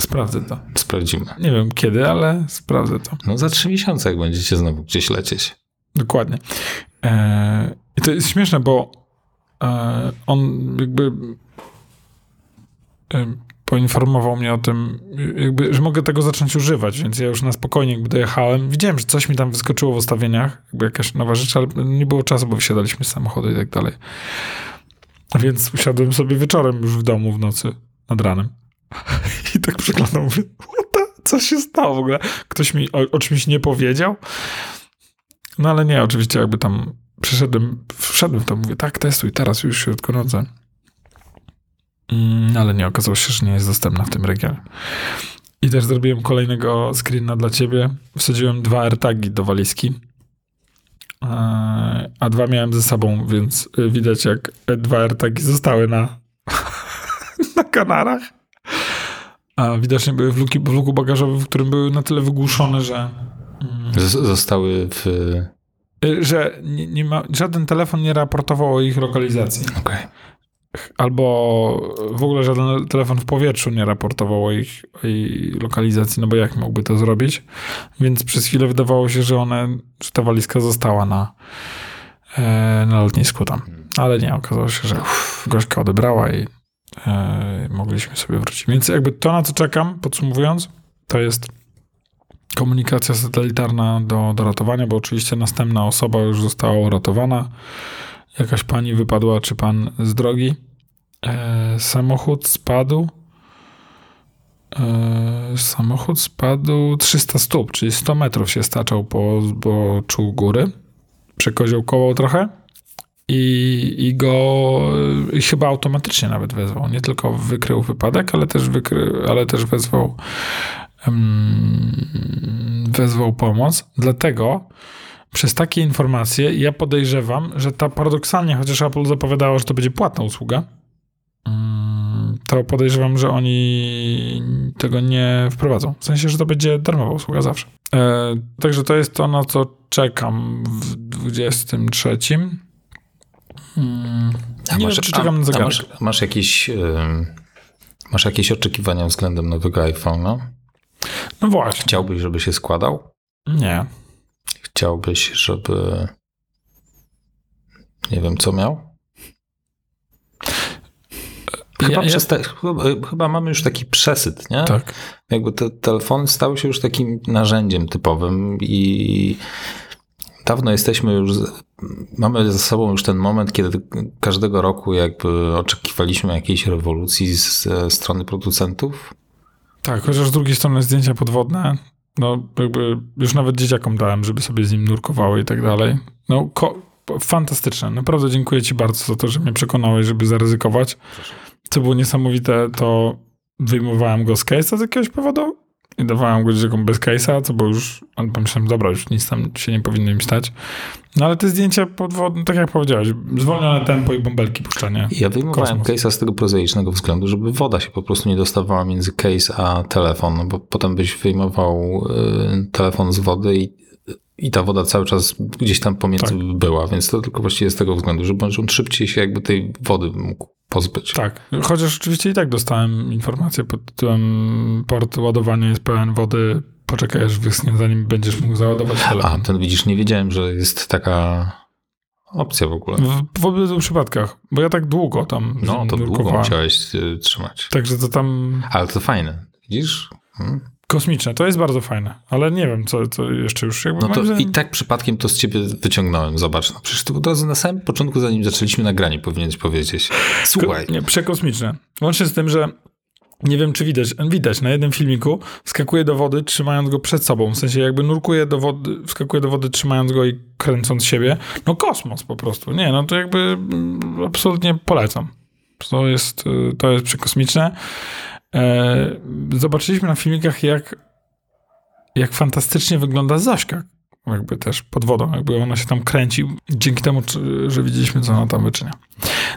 S2: Sprawdzę to.
S1: Sprawdzimy.
S2: Nie wiem kiedy, ale sprawdzę to.
S1: No za trzy miesiące, jak będziecie znowu gdzieś lecieć.
S2: Dokładnie. E, I to jest śmieszne, bo e, on jakby e, poinformował mnie o tym, jakby, że mogę tego zacząć używać, więc ja już na spokojnie jakby dojechałem. Widziałem, że coś mi tam wyskoczyło w ustawieniach, jakby jakaś nowa rzecz, ale nie było czasu, bo wysiadaliśmy z samochodu i tak dalej. Więc usiadłem sobie wieczorem już w domu w nocy, nad ranem. Tak przeglądam, mówię, co się stało w ogóle? Ktoś mi o, o czymś nie powiedział? No ale nie, oczywiście jakby tam przyszedłem, wszedłem to, mówię, tak, testuj, teraz już w środku nocy. Mm, ale nie, okazało się, że nie jest dostępna w tym regionie. I też zrobiłem kolejnego screena dla ciebie. Wsadziłem dwa AirTagi do walizki. Eee, A dwa miałem ze sobą, więc y, widać jak dwa AirTagi zostały na, na kanarach. A widocznie były w, luki, w luku bagażowym, w którym były na tyle wygłuszone, że
S1: Z- zostały w...
S2: Y, że nie, nie ma, żaden telefon nie raportował o ich lokalizacji.
S1: Okej.
S2: Albo w ogóle żaden telefon w powietrzu nie raportował o ich, o jej lokalizacji, no bo jak mógłby to zrobić? Więc przez chwilę wydawało się, że one, że ta walizka została na, e, na lotnisku tam. Ale nie, okazało się, że uff, gośka odebrała i mogliśmy sobie wrócić. Więc jakby to, na co czekam, podsumowując, to jest komunikacja satelitarna do, do ratowania, bo oczywiście następna osoba już została uratowana. Jakaś pani wypadła, czy pan z drogi. E, samochód spadł. E, samochód spadł 300 stóp, czyli 100 metrów się staczał po zboczu góry. Przekoziołkował trochę i, i go i chyba automatycznie nawet wezwał. Nie tylko wykrył wypadek, ale też, wykry, ale też wezwał em, wezwał pomoc. Dlatego przez takie informacje ja podejrzewam, że ta paradoksalnie, chociaż Apple zapowiadało, że to będzie płatna usługa, mm, to podejrzewam, że oni tego nie wprowadzą. W sensie, że to będzie darmowa usługa zawsze. E, także to jest to, na co czekam w 23. Mm, nie wiem, czy czekam na
S1: a
S2: zegarek.
S1: masz, masz, jakieś, ym, masz jakieś oczekiwania względem nowego iPhone'a?
S2: No właśnie.
S1: Chciałbyś, żeby się składał?
S2: Nie.
S1: Chciałbyś, żeby... Nie wiem, co miał? Chyba,
S2: Ja-
S1: te, chyba, chyba mamy już taki przesyt, nie?
S2: Tak.
S1: Jakby te telefony stały się już takim narzędziem typowym i dawno jesteśmy już, mamy za sobą już ten moment, kiedy każdego roku jakby oczekiwaliśmy jakiejś rewolucji ze strony producentów.
S2: Tak, chociaż z drugiej strony zdjęcia podwodne, no jakby już nawet dzieciakom dałem, żeby sobie z nim nurkowały i tak dalej. No fantastyczne. Naprawdę dziękuję ci bardzo za to, że mnie przekonałeś, żeby zaryzykować. Co było niesamowite, to wyjmowałem go z case'a z jakiegoś powodu i dawałem go dzieciakom bez case'a, co było już, pomyślałem, dobra, już nic tam się nie powinno im stać. No ale te zdjęcia podwodne, tak jak powiedziałeś, zwolnione tempo i bąbelki puszczanie.
S1: Ja wyjmowałem case'a z tego prozaicznego względu, żeby woda się po prostu nie dostawała między case a telefon, no bo potem byś wyjmował y, telefon z wody i, i ta woda cały czas gdzieś tam pomiędzy
S2: Tak.
S1: była, więc to tylko właściwie z tego względu, żeby on szybciej się jakby tej wody mógł pozbyć.
S2: Tak, chociaż oczywiście i tak dostałem informację pod tytułem port ładowania jest pełen wody, poczekaj aż wyschnie, zanim będziesz mógł załadować telefon.
S1: A, ten widzisz, nie wiedziałem, że jest taka opcja w ogóle.
S2: W, w obydwu przypadkach, bo ja tak długo tam
S1: No, to długo musiałeś y, trzymać.
S2: Także to tam
S1: Ale to fajne, widzisz? Hmm.
S2: Kosmiczne, to jest bardzo fajne, ale nie wiem, co, co jeszcze już jakby
S1: No to
S2: zdaniem-
S1: i tak przypadkiem to z ciebie wyciągnąłem. Zobacz, no przecież to od razu na samym początku, zanim zaczęliśmy nagranie, powinieneś powiedzieć. Słuchaj,
S2: Ko- Nie, przekosmiczne. Łącznie z tym, że nie wiem, czy widać, widać, na jednym filmiku skakuje do wody, trzymając go przed sobą. W sensie jakby nurkuje do wody, wskakuje do wody, trzymając go i kręcąc siebie. No kosmos po prostu. Nie, no to jakby mm, absolutnie polecam. To jest, y, to jest przekosmiczne. E, zobaczyliśmy na filmikach, jak, jak fantastycznie wygląda Zośka. Jakby też pod wodą, jakby ona się tam kręci. Dzięki temu, że widzieliśmy, co ona tam wyczynia.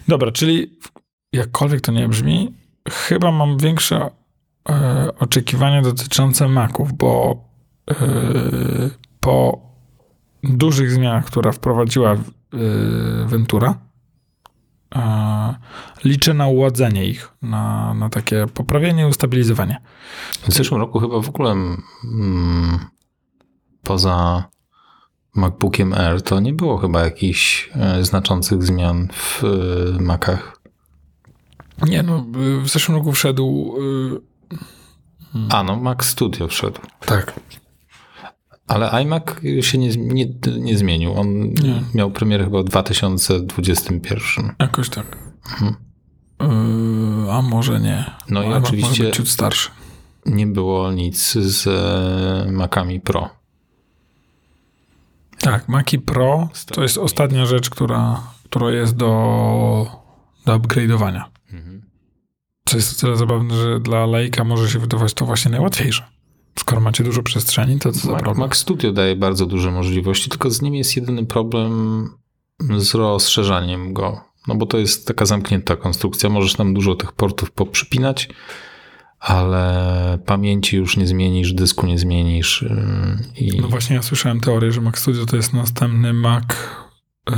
S2: Dobra, czyli jakkolwiek to nie brzmi, chyba mam większe e, oczekiwania dotyczące Maców, bo e, po dużych zmianach, które wprowadziła e, Ventura, liczę na uładzenie ich, na, na takie poprawienie i ustabilizowanie.
S1: w zeszłym roku chyba w ogóle mm, poza MacBookiem Air to nie było chyba jakichś e, znaczących zmian w e, Macach.
S2: Nie no, w zeszłym roku wszedł... e,
S1: A no, Mac Studio wszedł.
S2: tak.
S1: Ale iMac się nie, nie, nie zmienił. On
S2: Nie.
S1: miał premierę chyba w 2021.
S2: Jakoś tak.
S1: Mhm.
S2: E, a może nie.
S1: No i oczywiście-
S2: Może być ciut starszy.
S1: Nie było nic z e, Macami Pro.
S2: Tak, Maci Pro to jest ostatnia rzecz, która, która jest do, do upgrade'owania.
S1: Mhm.
S2: Co jest o tyle zabawne, że dla laika może się wydawać to właśnie najłatwiejsze. Skoro macie dużo przestrzeni, to co
S1: Mac? Mac Studio daje bardzo duże możliwości, tylko z nim jest jedyny problem z rozszerzaniem go. No bo to jest taka zamknięta konstrukcja. Możesz tam dużo tych portów poprzypinać, ale pamięci już nie zmienisz, dysku nie zmienisz. yy, I
S2: No właśnie ja słyszałem teorię, że Mac Studio to jest następny Mac yy,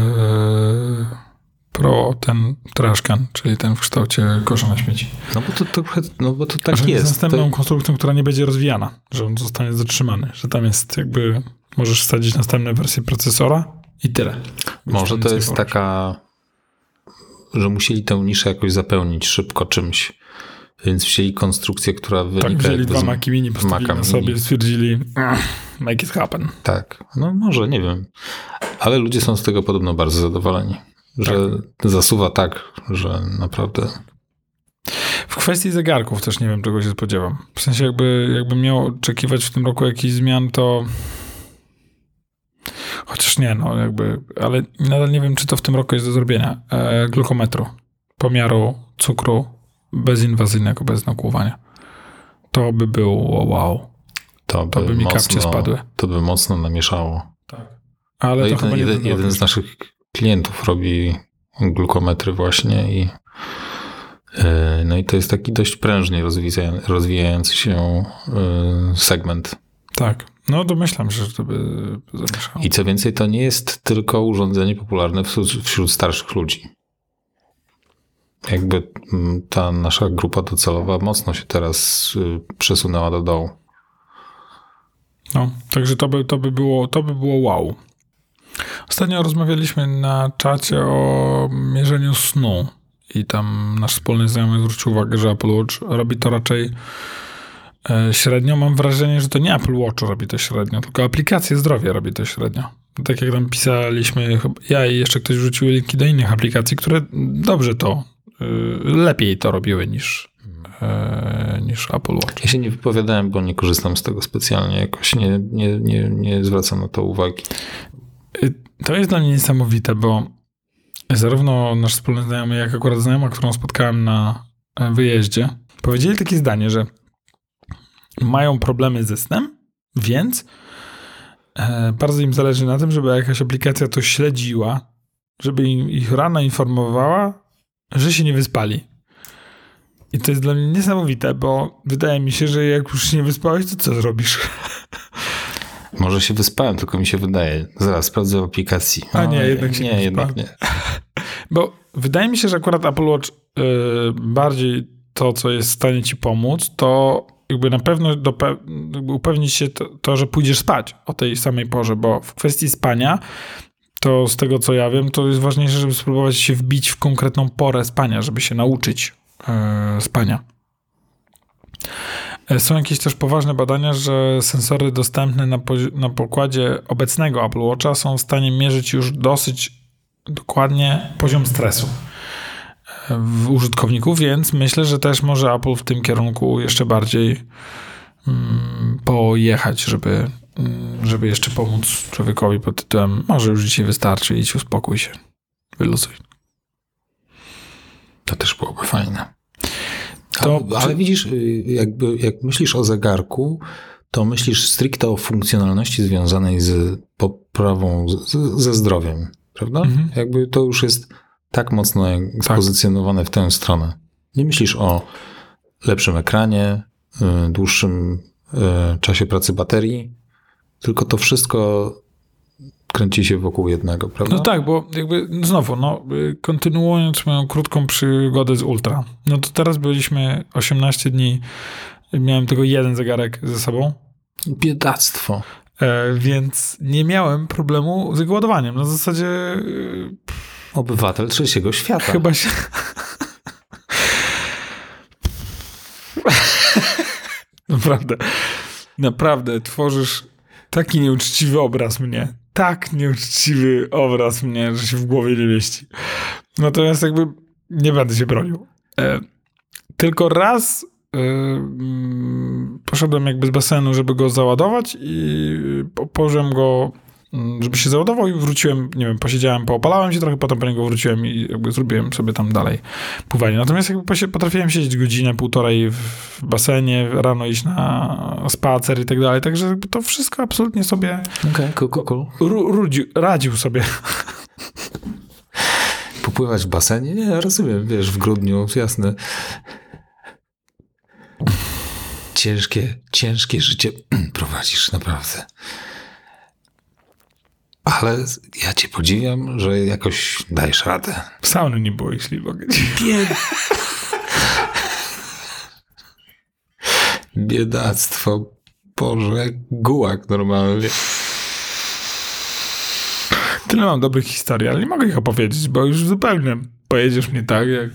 S2: Pro, ten trashcan, czyli ten w kształcie kosza na śmieci.
S1: no bo to trochę, no bo to tak
S2: że
S1: jest.
S2: następną
S1: To,
S2: konstrukcją, która nie będzie rozwijana, że on zostanie zatrzymany, że tam jest jakby, możesz wsadzić następne wersje procesora i tyle.
S1: może to jest taka, że musieli tę niszę jakoś zapełnić szybko czymś. Więc wzięli konstrukcję, która wynika
S2: Tak, wzięli dwa Maci Mini, postawili
S1: Maca
S2: na sobie,
S1: Mini.
S2: stwierdzili "Ah, make it happen.
S1: Tak, no może, nie wiem. Ale ludzie są z tego podobno bardzo zadowoleni. Że zasuwa tak, że naprawdę.
S2: W kwestii zegarków też nie wiem, czego się spodziewam. W sensie jakby, jakby miał oczekiwać w tym roku jakichś zmian, to chociaż nie, no jakby, ale nadal nie wiem, czy to w tym roku jest do zrobienia. E, glukometru, pomiaru cukru bezinwazyjnego, bez nakłuwania. To by było wow.
S1: To by,
S2: To by mi
S1: mocno,
S2: kapcie spadły.
S1: To by mocno namieszało.
S2: Ale
S1: No
S2: to
S1: jeden,
S2: chyba nie
S1: jeden, jeden z naszych klientów robi glukometry właśnie i yy, no i to jest taki dość prężnie rozwija, rozwijający się yy, segment.
S2: Tak. No domyślam się, że to by zamieszało.
S1: I co więcej, to nie jest tylko urządzenie popularne wśród, wśród starszych ludzi. Jakby mm, ta nasza grupa docelowa mocno się teraz y, przesunęła do dołu.
S2: No, także to by, to by, było, to by było wow. Ostatnio rozmawialiśmy na czacie o mierzeniu snu i tam nasz wspólny znajomy zwrócił uwagę, że Apple Watch robi to raczej e, średnio. Mam wrażenie, że to nie Apple Watch robi to średnio, tylko aplikacje zdrowia robi to średnio. Tak jak tam pisaliśmy, ja i jeszcze ktoś wrzucił linki do innych aplikacji, które dobrze to, y, lepiej to robiły niż, e, niż Apple Watch.
S1: Ja się nie wypowiadałem, bo nie korzystam z tego specjalnie. Jakoś nie, nie, nie, nie zwracam na to uwagi.
S2: Y, To jest dla mnie niesamowite, bo zarówno nasz wspólny znajomy, jak akurat znajoma, którą spotkałem na e, wyjeździe, powiedzieli takie zdanie, że mają problemy ze snem, więc e, bardzo im zależy na tym, żeby jakaś aplikacja to śledziła, żeby ich rano informowała, że się nie wyspali. I to jest dla mnie niesamowite, bo wydaje mi się, że jak już się nie wyspałeś, to co zrobisz?
S1: Może się wyspałem, tylko mi się wydaje. Zaraz sprawdzę w aplikacji.
S2: A nie,
S1: No,
S2: jednak się
S1: nie,
S2: nie
S1: jednak nie.
S2: Bo wydaje mi się, że akurat Apple Watch y, bardziej to, co jest w stanie ci pomóc, to jakby na pewno do, jakby upewnić się to, to, że pójdziesz spać o tej samej porze, bo w kwestii spania to z tego co ja wiem, to jest ważniejsze, żeby spróbować się wbić w konkretną porę spania, żeby się nauczyć yy, spania. E, są jakieś też poważne badania, że sensory dostępne na, na pokładzie obecnego Apple Watcha są w stanie mierzyć już dosyć dokładnie poziom stresu e, w użytkowników, więc myślę, że też może Apple w tym kierunku jeszcze bardziej mm, pojechać, żeby, mm, żeby jeszcze pomóc człowiekowi pod tytułem może już dzisiaj wystarczy, idź uspokój się, wyluzuj.
S1: To też byłoby fajne. To, ale, ale widzisz, y, jakby jak myślisz o zegarku, to myślisz stricte o funkcjonalności związanej z poprawą, z, ze zdrowiem, prawda? Mhm. Jakby to już jest tak mocno tak. spozycjonowane w tę stronę. Nie myślisz o lepszym ekranie, y, dłuższym y, czasie pracy baterii, tylko to wszystko kręci się wokół jednego, prawda?
S2: No tak, bo jakby znowu, no, kontynuując moją krótką przygodę z Ultra, no to teraz byliśmy 18 dni, miałem tylko jeden zegarek ze sobą.
S1: Biedactwo.
S2: E, więc nie miałem problemu z ładowaniem. Na zasadzie... E,
S1: Obywatel trzeciego świata.
S2: Chyba się... naprawdę, naprawdę tworzysz taki nieuczciwy obraz mnie tak nieuczciwy obraz mnie, że się w głowie nie mieści. Natomiast jakby nie będę się bronił. E, tylko raz e, mm, poszedłem jakby z basenu, żeby go załadować i położyłem go żeby się załadował i wróciłem, nie wiem, posiedziałem, poopalałem się trochę, potem po niego wróciłem i jakby zrobiłem sobie tam dalej pływanie. Natomiast jakby potrafiłem siedzieć godzinę, półtorej w basenie, rano iść na spacer i tak dalej, także to wszystko absolutnie sobie
S1: okay, cool, cool, cool.
S2: Rudził, radził sobie.
S1: Popływać w basenie? Nie, rozumiem, wiesz, w grudniu, jasne. Ciężkie, ciężkie życie prowadzisz, naprawdę. Ale ja cię podziwiam, że jakoś dajesz radę.
S2: Sauny nie było, jeśli mogę.
S1: Bied... Biedactwo. Boże, gułak normalnie.
S2: Tyle mam dobrych historii, ale nie mogę ich opowiedzieć, bo już zupełnie pojedziesz mnie tak, jak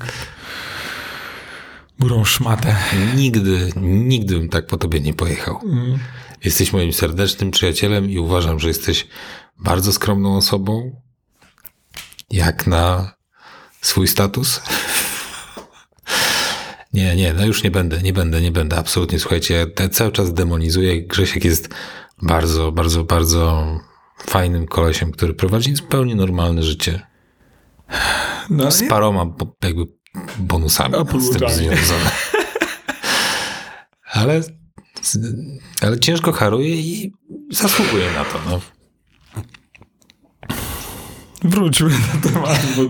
S2: górą szmatę.
S1: Nigdy, nigdy bym tak po tobie nie pojechał. Mm. Jesteś moim serdecznym przyjacielem i uważam, że jesteś bardzo skromną osobą, jak na swój status. Nie, nie, no już nie będę, nie będę, nie będę, absolutnie. Słuchajcie, ja cały czas demonizuję. Grzesiek jest bardzo, bardzo, bardzo fajnym kolesiem, który prowadzi zupełnie normalne życie. No, z paroma jakby bonusami z tym związane. ale, ale ciężko haruje i zasługuje na to. No.
S2: Wróćmy do tematu, bo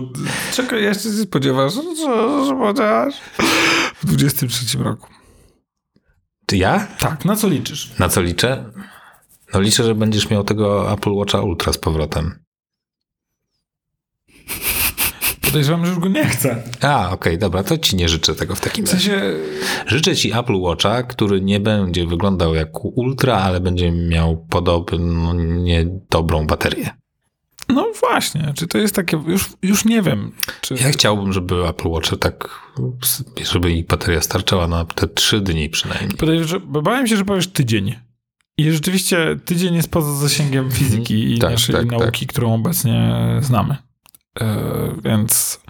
S2: czego jeszcze się spodziewasz, że, że chociaż w 23 roku.
S1: Ty ja?
S2: Tak, na co liczysz?
S1: Na co liczę? No liczę, że będziesz miał tego Apple Watcha Ultra z powrotem.
S2: Podejrzewam, że już go nie chcę.
S1: A, okej, okay, dobra, to ci nie życzę tego w takim w sensie... razie. Życzę ci Apple Watcha, który nie będzie wyglądał jak Ultra, ale będzie miał podobnie dobrą baterię.
S2: No właśnie, czy to jest takie, już, już nie wiem. Czy...
S1: Ja chciałbym, żeby Apple Watch tak, żeby ich bateria starczała na te trzy dni przynajmniej.
S2: Bałem się, że powiesz tydzień. I rzeczywiście tydzień jest poza zasięgiem mhm. fizyki i tak, naszej tak, nauki, tak. którą obecnie znamy. Yy, więc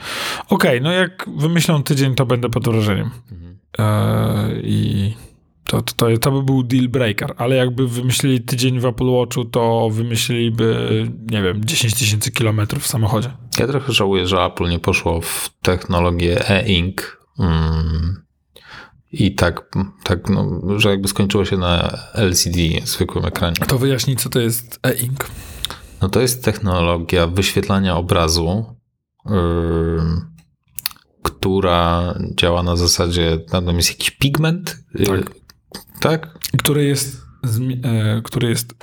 S2: okej, okay, no jak wymyślą tydzień, to będę pod wrażeniem. Mhm. Yy, I to, to, to by był deal breaker, ale jakby wymyślili tydzień w Apple Watchu, to wymyśliliby, nie wiem, 10 tysięcy kilometrów w samochodzie.
S1: Ja trochę żałuję, że Apple nie poszło w technologię e-ink mm, i tak, tak no, że jakby skończyło się na LCD, zwykłym ekranie.
S2: To wyjaśnij, co to jest e-ink.
S1: No to jest technologia wyświetlania obrazu, yy, która działa na zasadzie, tam jest jakiś pigment, tak tak?
S2: Który jest, e, który jest,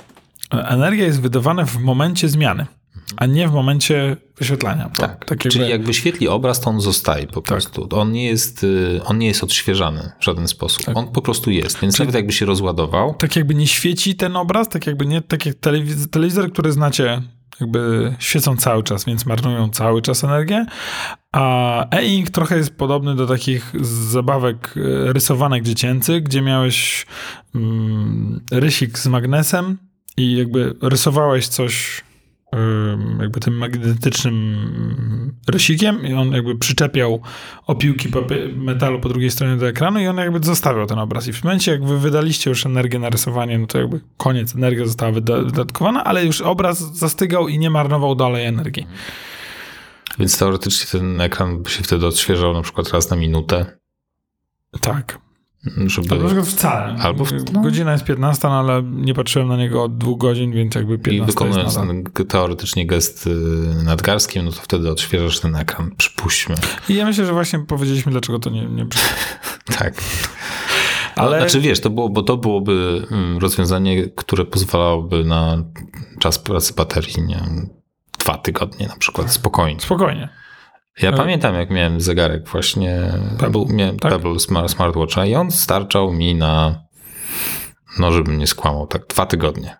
S2: energia jest wydawana w momencie zmiany. a nie w momencie wyświetlania.
S1: Tak,
S2: tak
S1: czyli
S2: jakby,
S1: jak wyświetli obraz, to on zostaje po prostu. On nie jest, y, on nie jest odświeżany w żaden sposób.
S2: Tak.
S1: On po prostu jest, więc nawet jakby się rozładował,
S2: tak jakby nie świeci ten obraz, tak jakby nie, tak jak telewiz- telewizor, który znacie, jakby świecą cały czas, więc marnują cały czas energię, a e-ink trochę jest podobny do takich zabawek e, rysowanek dziecięcych, gdzie miałeś mm, rysik z magnesem i jakby rysowałeś coś jakby tym magnetycznym rysikiem i on jakby przyczepiał opiłki metalu po drugiej stronie do ekranu i on jakby zostawiał ten obraz. I w momencie, jak wy wydaliście już energię na rysowanie, no to jakby koniec, energia została wyda- wydatkowana, ale już obraz zastygał i nie marnował dalej energii.
S1: Więc teoretycznie ten ekran by się wtedy odświeżał na przykład raz na minutę,
S2: Tak.
S1: żeby...
S2: Albo wcale.
S1: Albo w- no.
S2: Godzina jest 15, no ale nie patrzyłem na niego od dwóch godzin, więc jakby
S1: I
S2: 15
S1: wykonując
S2: jest nadal.
S1: ten g- teoretycznie gest y, nadgarskim, no to wtedy odświeżasz ten ekran, przypuśćmy.
S2: I ja myślę, że właśnie powiedzieliśmy, dlaczego to nie, nie
S1: Tak.
S2: Ale-
S1: Ale... Znaczy wiesz, to było, bo to byłoby mm, rozwiązanie, które pozwalałoby na czas pracy baterii, nie dwa tygodnie na przykład, spokojnie.
S2: Spokojnie.
S1: Ja
S2: Ale-
S1: pamiętam, jak miałem zegarek właśnie,
S2: Pebble,
S1: miałem
S2: tak?
S1: Pebble Smart, Smartwatcha i on starczał mi na, no żebym nie skłamał, tak dwa tygodnie.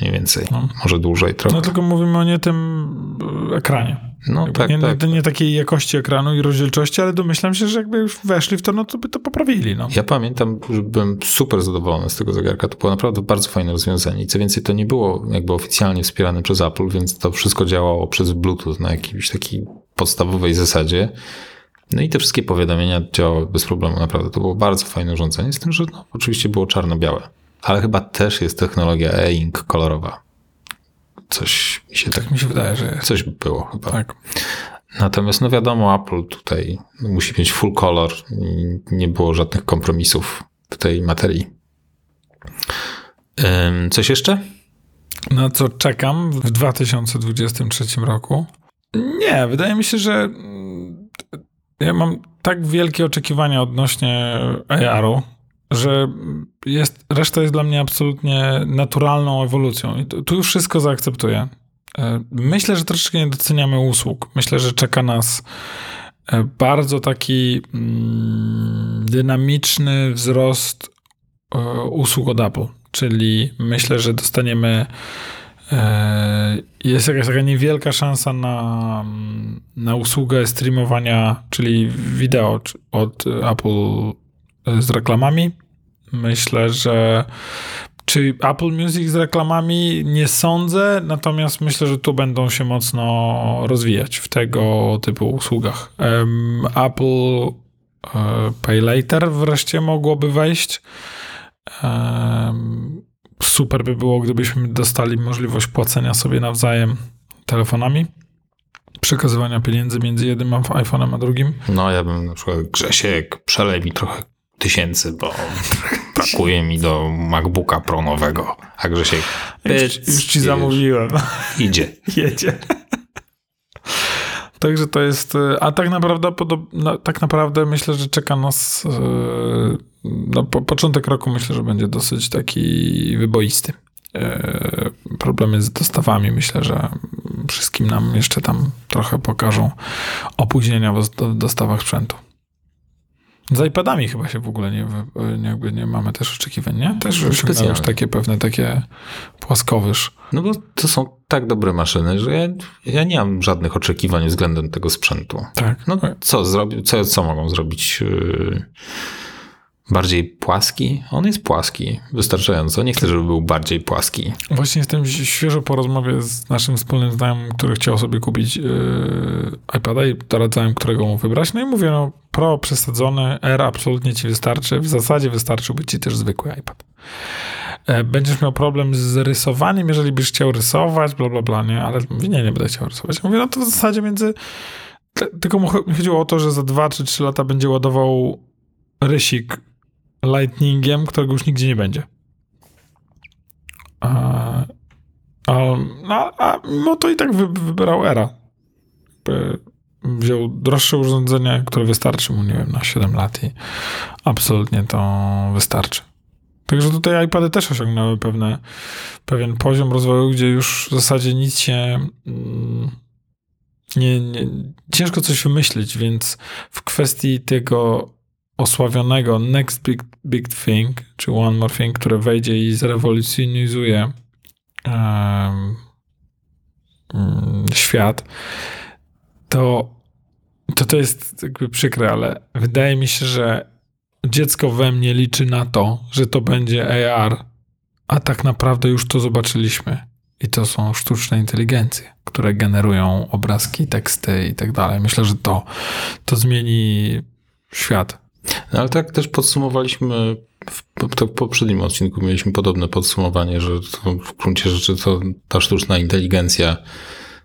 S1: Mniej więcej.
S2: No.
S1: Może dłużej trochę.
S2: No tylko mówimy o nie tym e, ekranie.
S1: No
S2: Jakby
S1: tak,
S2: nie,
S1: tak.
S2: nie, nie takiej jakości ekranu i rozdzielczości, ale domyślam się, że jakby już weszli w to, no to by to poprawili. No.
S1: Ja pamiętam, że byłem super zadowolony z tego zegarka. To było naprawdę bardzo fajne rozwiązanie. I co więcej, to nie było jakby oficjalnie wspierane przez Apple, więc to wszystko działało przez Bluetooth na jakiejś takiej podstawowej zasadzie. No i te wszystkie powiadomienia działały bez problemu, naprawdę. To było bardzo fajne urządzenie, z tym, że no, oczywiście było czarno-białe. Ale chyba też jest technologia e-ink kolorowa. Coś mi się tak...
S2: Tak mi się wydaje, że jest.
S1: Coś było chyba.
S2: Tak.
S1: Natomiast no wiadomo, Apple tutaj musi mieć full color nie było żadnych kompromisów w tej materii. Coś jeszcze?
S2: Na co czekam w 2023 roku? Nie, wydaje mi się, że mm, ja mam tak wielkie oczekiwania odnośnie AR-u, że jest, reszta jest dla mnie absolutnie naturalną ewolucją. I tu, tu już wszystko zaakceptuję. E, Myślę, że troszeczkę nie doceniamy usług. Myślę, że czeka nas e, bardzo taki mm, dynamiczny wzrost e, usług od Apple. Czyli myślę, że dostaniemy. Jest jakaś taka niewielka szansa na, na usługę streamowania, czyli wideo od Apple z reklamami. Myślę, że czy Apple Music z reklamami nie sądzę, natomiast myślę, że tu będą się mocno rozwijać w tego typu usługach. Apple e, Pay Later wreszcie mogłoby wejść. Super by było, gdybyśmy dostali możliwość płacenia sobie nawzajem telefonami, przekazywania pieniędzy między jednym iPhone'em a drugim.
S1: No ja bym na przykład Grzesiek, przelej mi trochę tysięcy, bo brakuje mi do MacBooka Pro nowego. A Grzesiek
S2: Już,
S1: pyc,
S2: już ci zamówiłem.
S1: Idzie.
S2: jedzie. Także to jest. e, A tak naprawdę, no, tak naprawdę myślę, że czeka nas. e, No, po, początek roku myślę, że będzie dosyć taki wyboisty. E, Problemy z dostawami myślę, że wszystkim nam jeszcze tam trochę pokażą opóźnienia w dostawach sprzętu. Z iPadami chyba się w ogóle nie, jakby nie mamy też oczekiwań, nie? Też osiągają już
S1: Specjalnie.
S2: takie pewne takie płaskowyż.
S1: No bo to są tak dobre maszyny, że ja, ja nie mam żadnych oczekiwań względem tego sprzętu.
S2: Tak.
S1: No co, zrobi, co, co mogą zrobić? Bardziej płaski? On jest płaski, wystarczająco. Nie chcę, żeby był bardziej płaski.
S2: Właśnie jestem świeżo po rozmowie z naszym wspólnym znajomym, który chciał sobie kupić yy, iPada i doradzałem, którego mu wybrać. No i mówię, no Pro przesadzony, R absolutnie ci wystarczy. W zasadzie wystarczyłby ci też zwykły iPad. E, Będziesz miał problem z rysowaniem, jeżeli byś chciał rysować, bla, bla, bla, nie? Ale mówię, nie, nie będę chciał rysować. Mówię, no to w zasadzie między... Tylko mu chodziło o to, że za 2 czy 3 lata będzie ładował rysik lightningiem, którego już nigdzie nie będzie. A, a, no, a mimo to i tak wy, wybierał Era. Wziął droższe urządzenie, które wystarczy mu, nie wiem, na 7 lat i absolutnie to wystarczy. Także tutaj iPady też osiągnęły pewne, pewien poziom rozwoju, gdzie już w zasadzie nic się mm, nie, nie, ciężko coś wymyślić, więc w kwestii tego osławionego next big, big thing, czy one more thing, które wejdzie i zrewolucjonizuje um, świat, to, to to jest jakby przykre, ale wydaje mi się, że dziecko we mnie liczy na to, że to będzie AR, a tak naprawdę już to zobaczyliśmy. I to są sztuczne inteligencje, które generują obrazki, teksty i tak dalej. Myślę, że to, to zmieni świat.
S1: No ale tak też podsumowaliśmy, w, w poprzednim odcinku mieliśmy podobne podsumowanie, że w gruncie rzeczy to ta sztuczna inteligencja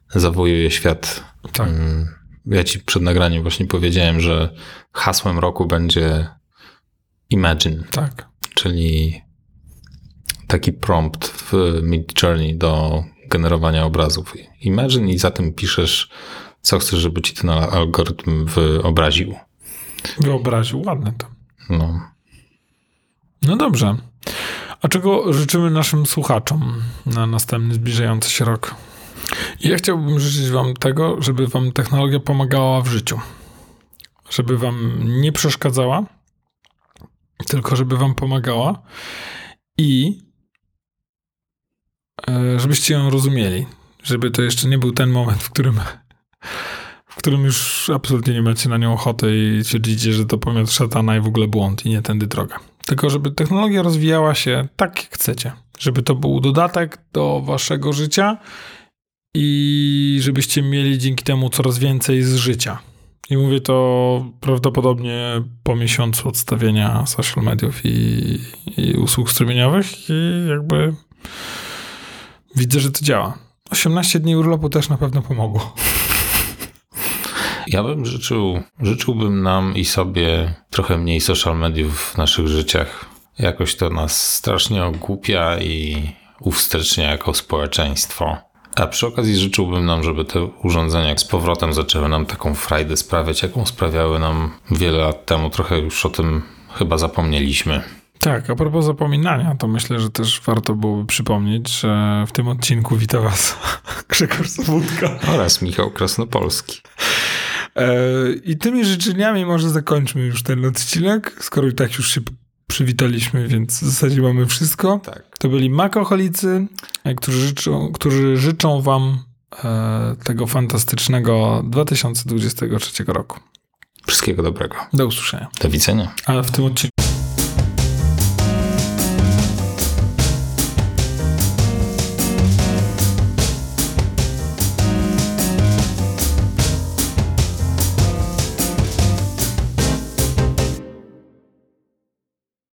S1: zawojuje świat.
S2: Tak. Mm,
S1: ja ci przed nagraniem właśnie powiedziałem, że hasłem roku będzie Imagine.
S2: Tak.
S1: Czyli taki prompt w Mid Journey do generowania obrazów. Imagine i za tym piszesz, co chcesz, żeby ci ten algorytm wyobraził.
S2: Wyobraził, ładne to.
S1: No.
S2: No dobrze. A czego życzymy naszym słuchaczom na następny zbliżający się rok? Ja chciałbym życzyć wam tego, żeby wam technologia pomagała w życiu. Żeby wam nie przeszkadzała, tylko żeby wam pomagała i e, żebyście ją rozumieli. Żeby to jeszcze nie był ten moment, w którym, w którym już absolutnie nie macie na nią ochoty i twierdzicie, że to pomiot szatana i w ogóle błąd i nie tędy droga. Tylko żeby technologia rozwijała się tak, jak chcecie. Żeby to był dodatek do waszego życia i żebyście mieli dzięki temu coraz więcej z życia. I mówię to prawdopodobnie po miesiącu odstawienia social mediów i, i usług strumieniowych i jakby widzę, że to działa. 18 dni urlopu też na pewno pomogło.
S1: Ja bym życzył, życzyłbym nam i sobie trochę mniej social mediów w naszych życiach. Jakoś to nas strasznie ogłupia i uwstecznia jako społeczeństwo. A przy okazji życzyłbym nam, żeby te urządzenia z powrotem zaczęły nam taką frajdę sprawiać, jaką sprawiały nam wiele lat temu. Trochę już o tym chyba zapomnieliśmy.
S2: Tak, a propos zapominania, to myślę, że też warto byłoby przypomnieć, że w tym odcinku wita was Grzegorz Sobótka.
S1: Oraz Michał Krasnopolski.
S2: E, I tymi życzeniami może zakończmy już ten odcinek, skoro i tak już się przywitaliśmy, więc w zasadzie mamy wszystko.
S1: Tak.
S2: To byli makoholicy, e, którzy życzą, którzy życzą wam e, tego fantastycznego 2023 roku.
S1: Wszystkiego dobrego.
S2: Do usłyszenia.
S1: Do widzenia.
S2: Ale w tym odcinku